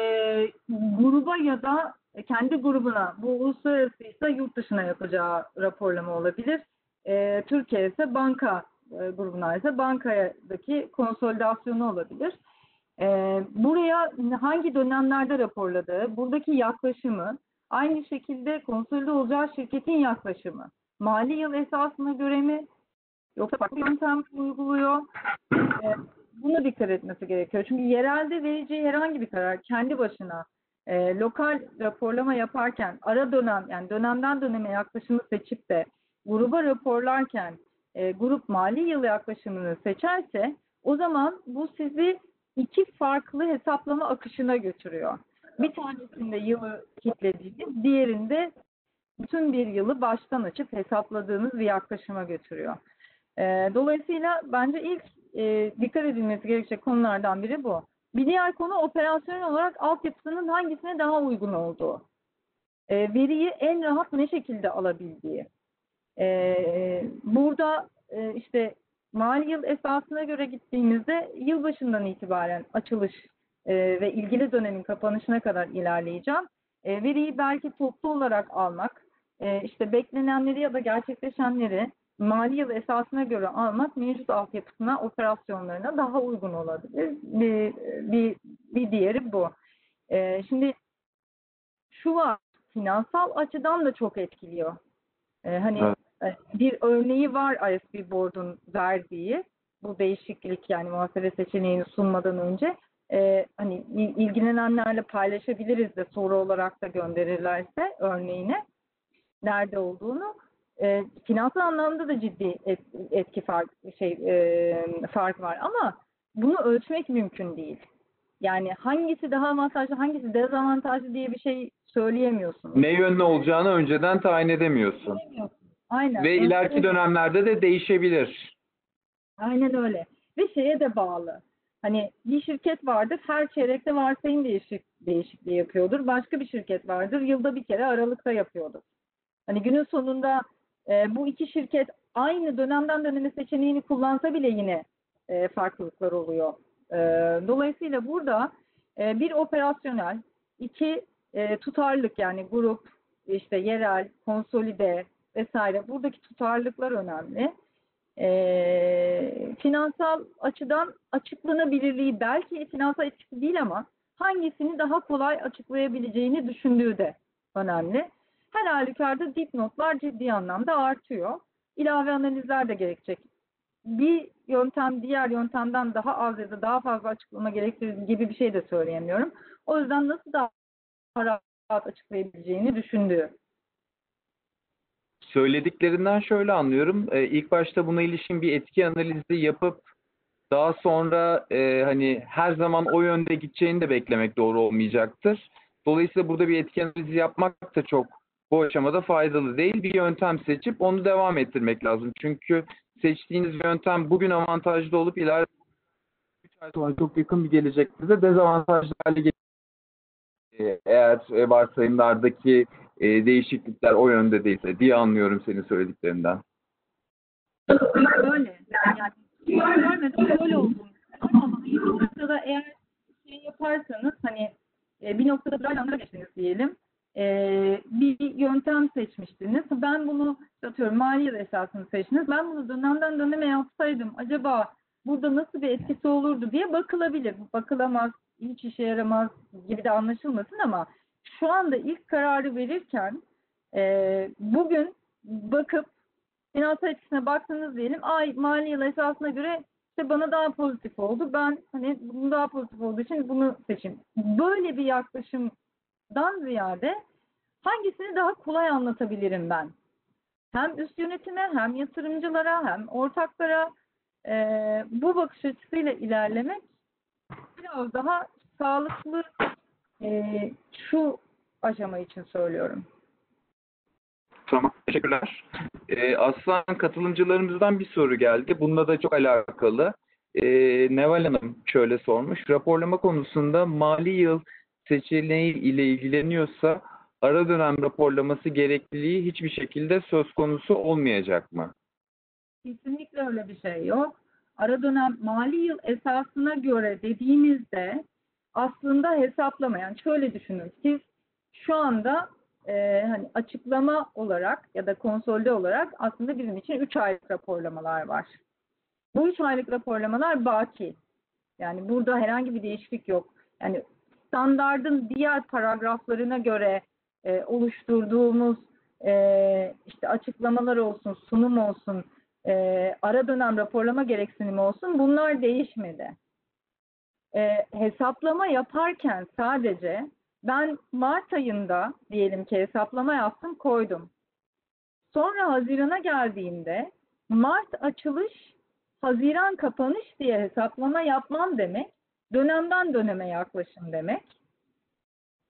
gruba ya da kendi grubuna, bu uluslararası ise yurt dışına yapacağı raporlama olabilir. E, Türkiye ise banka e, grubuna ise bankadaki konsolidasyonu olabilir. E, buraya hangi dönemlerde raporladığı, buradaki yaklaşımı, aynı şekilde konsolide olacağı şirketin yaklaşımı, mali yıl esasına göre mi, yoksa farklı yöntem uyguluyor? E, buna dikkat etmesi gerekiyor. Çünkü yerelde vereceği herhangi bir karar kendi başına e, lokal raporlama yaparken ara dönem yani dönemden döneme yaklaşımı seçip de gruba raporlarken e, grup mali yıl yaklaşımını seçerse o zaman bu sizi iki farklı hesaplama akışına götürüyor. Bir tanesinde yılı kilitlediğiniz, diğerinde bütün bir yılı baştan açıp hesapladığınız bir yaklaşıma götürüyor. E, dolayısıyla bence ilk e, dikkat edilmesi gerekecek konulardan biri bu. Bir diğer konu operasyonel olarak altyapısının hangisine daha uygun olduğu. E, veriyi en rahat ne şekilde alabildiği. E, burada e, işte mali yıl esasına göre gittiğimizde yılbaşından itibaren açılış e, ve ilgili dönemin kapanışına kadar ilerleyeceğim. E, veriyi belki toplu olarak almak, e, işte beklenenleri ya da gerçekleşenleri mali yıl esasına göre almak mevcut altyapısına, operasyonlarına daha uygun olabilir. Bir, bir, bir diğeri bu. Ee, şimdi şu var, finansal açıdan da çok etkiliyor. Ee, hani Evet. e, bir örneği var ISB Board'un verdiği, bu değişiklik yani muhasebe seçeneğini sunmadan önce e, hani il- ilgilenenlerle paylaşabiliriz de soru olarak da gönderirlerse örneğini nerede olduğunu e, finansal anlamda da ciddi et- etki fark şey e, fark var ama bunu ölçmek mümkün değil. Yani hangisi daha avantajlı, hangisi dezavantajlı diye bir şey söyleyemiyorsunuz. Ne yönlü olacağını önceden tayin edemiyorsun. Aynen. Ve ileriki dönemlerde de değişebilir. Aynen öyle. Ve şeye de bağlı. Hani bir şirket vardır, her çeyrekte varsayım değişik, değişikliği yapıyordur. Başka bir şirket vardır, yılda bir kere aralıkta yapıyordur. Hani günün sonunda e, bu iki şirket aynı dönemden döneme seçeneğini kullansa bile yine e, farklılıklar oluyor. E, dolayısıyla burada e, bir operasyonel, iki e, tutarlılık yani grup, işte yerel, konsolide vesaire buradaki tutarlılıklar önemli. E, finansal açıdan açıklanabilirliği belki finansal etkisi değil ama hangisini daha kolay açıklayabileceğini düşündüğü de önemli. Her halükarda dipnotlar ciddi anlamda artıyor. İlave analizler de gerekecek. Bir yöntem diğer yöntemden daha az ya da daha fazla açıklama gerektirir gibi bir şey de söyleyemiyorum. O yüzden nasıl daha rahat açıklayabileceğini düşündüğü. Söylediklerinden şöyle anlıyorum. Ee, ilk başta buna ilişkin bir etki analizi yapıp daha sonra e, hani her zaman o yönde gideceğini de beklemek doğru olmayacaktır. Dolayısıyla burada bir etki analizi yapmak da çok bu aşamada faydalı değil. Bir yöntem seçip onu devam ettirmek lazım. Çünkü seçtiğiniz yöntem bugün avantajlı olup ileride 3 ay sonra çok yakın bir gelecekte de dezavantajlı hale. Ee, Eğer e, varsayımlardaki e, değişiklikler o yönde değilse diye anlıyorum senin söylediklerinden. Böyle. Yani görmedim böyle olduğunu. Ama bir noktada eğer şey yaparsanız hani e, bir noktada bir anlara geçtiniz diyelim. E, bir yöntem seçmiştiniz. Ben bunu atıyorum mali yıl esasını seçtiniz. Ben bunu dönemden döneme yapsaydım acaba burada nasıl bir etkisi olurdu diye bakılabilir. Bakılamaz, hiç işe yaramaz gibi de anlaşılmasın ama şu anda ilk kararı verirken e, bugün bakıp finansal etkisine baktınız diyelim. Ay mali yıl esasına göre işte bana daha pozitif oldu. Ben hani bunun daha pozitif olduğu için bunu seçeyim. Böyle bir yaklaşımdan ziyade hangisini daha kolay anlatabilirim ben? Hem üst yönetime hem yatırımcılara hem ortaklara eee, bu bakış açısıyla ilerlemek biraz daha sağlıklı eee, şu aşama için söylüyorum. Tamam, teşekkürler. Ee, Aslan katılımcılarımızdan bir soru geldi. Bununla da çok alakalı. Ee, Neval Hanım şöyle sormuş. Raporlama konusunda mali yıl seçeneği ile ilgileniyorsa ara dönem raporlaması gerekliliği hiçbir şekilde söz konusu olmayacak mı? Kesinlikle öyle bir şey yok. ara dönem mali yıl esasına göre dediğimizde aslında hesaplama yani şöyle düşünün siz şu anda e, hani açıklama olarak ya da konsolde olarak aslında bizim için 3 aylık raporlamalar var. Bu 3 aylık raporlamalar baki. Yani burada herhangi bir değişiklik yok. Yani standardın diğer paragraflarına göre e, oluşturduğumuz e, işte açıklamalar olsun, sunum olsun, e, ara dönem raporlama gereksinimi olsun bunlar değişmedi. E, hesaplama yaparken sadece ben Mart ayında diyelim ki hesaplama yaptım koydum. Sonra Haziran'a geldiğimde Mart açılış, Haziran kapanış diye hesaplama yapmam demek, dönemden döneme yaklaşım demek.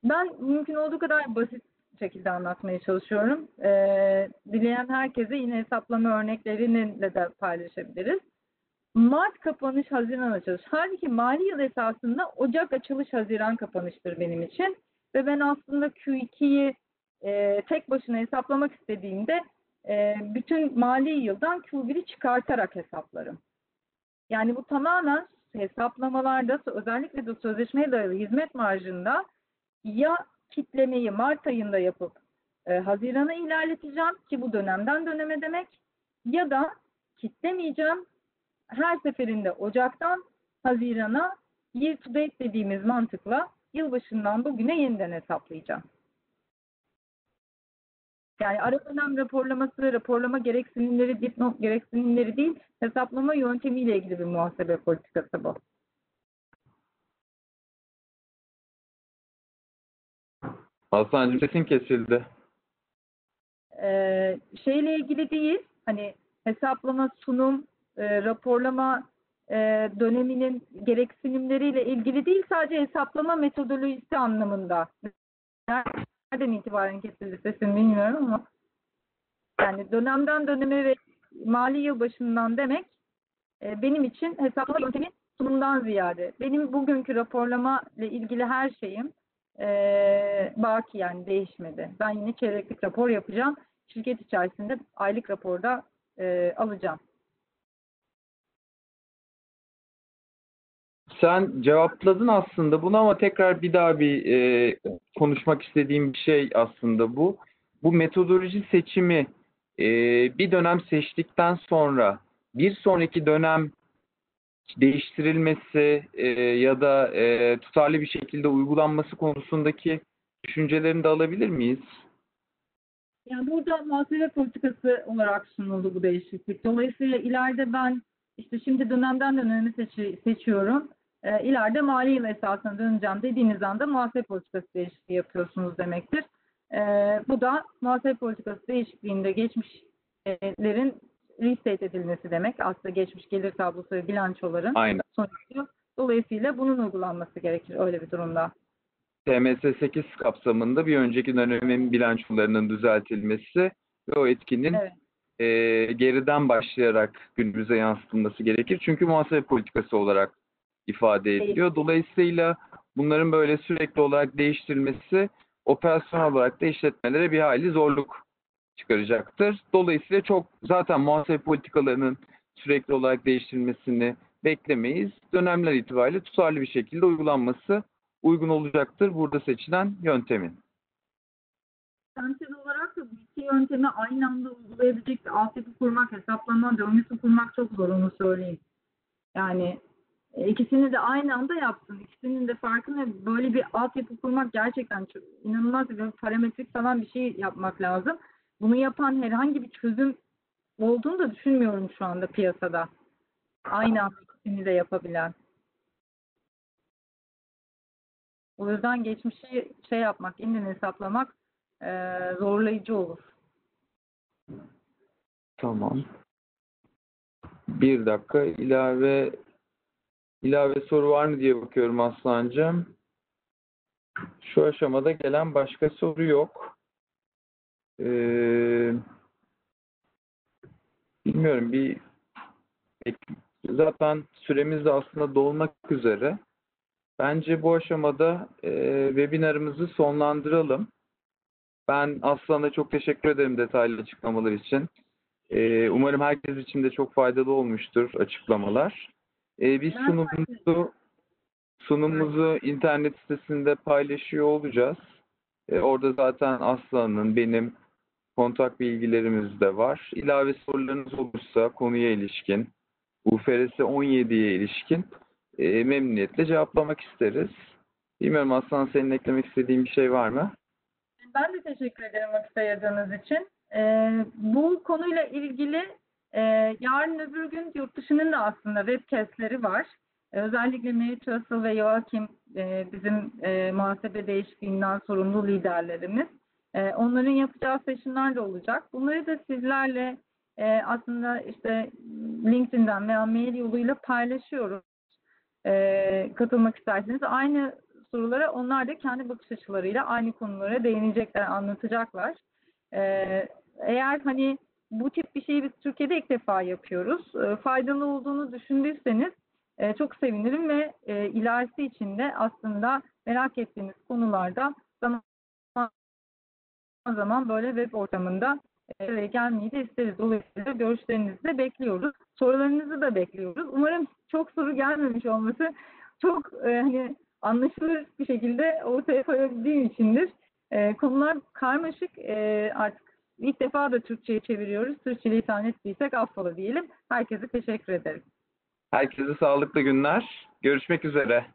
Ben mümkün olduğu kadar basit şekilde anlatmaya çalışıyorum. Ee, dileyen herkese yine hesaplama örneklerini de paylaşabiliriz. Mart kapanış, Haziran açılış. Halbuki mali yıl esasında Ocak açılış, Haziran kapanıştır benim için. Ve ben aslında Q2'yi e, tek başına hesaplamak istediğimde e, bütün mali yıldan Q1'i çıkartarak hesaplarım. Yani bu tamamen hesaplamalarda özellikle de sözleşmeye dayalı hizmet marjında ya kitlemeyi Mart ayında yapıp e, Haziran'a ilerleteceğim ki bu dönemden döneme demek ya da kitlemeyeceğim her seferinde Ocak'tan Haziran'a year to date dediğimiz mantıkla yılbaşından bugüne yeniden hesaplayacağım. Yani ara dönem raporlaması, raporlama gereksinimleri, dipnot gereksinimleri değil, hesaplama yöntemiyle ilgili bir muhasebe politikası bu. Hasan'cığım sesin kesildi. Ee, şeyle ilgili değil, hani hesaplama, sunum, e, raporlama e, döneminin gereksinimleriyle ilgili değil, sadece hesaplama metodolojisi anlamında. Nereden itibaren kesildi sesim bilmiyorum ama yani dönemden döneme ve mali yıl başından demek e, benim için hesaplama yöntemi sunumdan ziyade. Benim bugünkü raporlama ile ilgili her şeyim e, baki yani değişmedi. Ben yine çeyreklik rapor yapacağım. Şirket içerisinde aylık raporda e, alacağım. Sen cevapladın aslında bunu ama tekrar bir daha bir e, konuşmak istediğim bir şey aslında bu. Bu metodoloji seçimi e, bir dönem seçtikten sonra bir sonraki dönem değiştirilmesi e, ya da e, tutarlı bir şekilde uygulanması konusundaki düşüncelerini de alabilir miyiz? Yani burada muhasebe politikası olarak sunuldu bu değişiklik. Dolayısıyla ileride ben işte şimdi dönemden döneme seçi- seçiyorum. E, ileride mali yıl esasına döneceğim dediğiniz anda muhasebe politikası değişikliği yapıyorsunuz demektir. E, bu da muhasebe politikası değişikliğinde geçmişlerin restate edilmesi demek. Aslında geçmiş gelir tablosu ve bilançoların Aynen. sonucu. Dolayısıyla bunun uygulanması gerekir öyle bir durumda. TMS 8 kapsamında bir önceki dönemin bilançolarının düzeltilmesi ve o etkinin Evet. e, geriden başlayarak günümüze yansıtılması gerekir. Çünkü muhasebe politikası olarak ifade ediliyor. Dolayısıyla bunların böyle sürekli olarak değiştirilmesi operasyonel olarak da işletmelere bir hayli zorluk çıkaracaktır. Dolayısıyla çok zaten muhasebe politikalarının sürekli olarak değiştirilmesini beklemeyiz. Dönemler itibariyle tutarlı bir şekilde uygulanması uygun olacaktır burada seçilen yöntemin. Sentez olarak da bu iki yöntemi aynı anda uygulayabilecek bir altyapı kurmak, hesaplama döngüsü kurmak çok zor onu söyleyeyim. Yani ikisini de aynı anda yapsın. İkisinin de farkını böyle bir altyapı kurmak gerçekten çok inanılmaz bir parametrik falan bir şey yapmak lazım. Bunu yapan herhangi bir çözüm olduğunu da düşünmüyorum şu anda piyasada. Aynı anda ikisini de yapabilen. O yüzden geçmişi şey yapmak, yeniden hesaplamak eee, zorlayıcı olur. Tamam. Bir dakika ilave ilave soru var mı diye bakıyorum Aslancığım. Şu aşamada gelen başka soru yok. Ee, bilmiyorum bir zaten süremiz de aslında dolmak üzere. Bence bu aşamada e, webinarımızı sonlandıralım. Ben Aslan'a çok teşekkür ederim detaylı açıklamalar için. E, umarım herkes için de çok faydalı olmuştur açıklamalar. E, biz sunumumuzu sunumumuzu internet sitesinde paylaşıyor olacağız. E, orada zaten Aslan'ın, benim kontak bilgilerimiz de var. İlave sorularınız olursa konuya ilişkin, UFRS 17'ye ilişkin e, memnuniyetle cevaplamak isteriz. Bilmiyorum Aslan senin eklemek istediğin bir şey var mı? Ben de teşekkür ederim vakit ayırdığınız için. Ee, bu konuyla ilgili e, yarın öbür gün yurt dışının da aslında webcastleri var. Ee, özellikle Mary Trussell ve Joachim e, bizim e, muhasebe değişikliğinden sorumlu liderlerimiz. E, onların yapacağı session'lar da olacak. Bunları da sizlerle e, aslında işte LinkedIn'den veya mail yoluyla paylaşıyoruz. E, katılmak isterseniz aynı sorulara onlar da kendi bakış açılarıyla aynı konulara değinecekler, anlatacaklar. Ee, eğer hani bu tip bir şeyi biz Türkiye'de ilk defa yapıyoruz. Ee, faydalı olduğunu düşündüyseniz e, çok sevinirim ve e, ilerisi için de aslında merak ettiğiniz konularda zaman zaman böyle web ortamında e, gelmeyi de isteriz. Dolayısıyla görüşlerinizi de bekliyoruz. Sorularınızı da bekliyoruz. Umarım çok soru gelmemiş olması çok e, hani anlaşılır bir şekilde ortaya koyabildiğim içindir. E, konular karmaşık. E, artık ilk defa da Türkçe'ye çeviriyoruz. İtham ettiysek affola diyelim. Herkese teşekkür ederim. Herkese sağlıklı günler. Görüşmek üzere.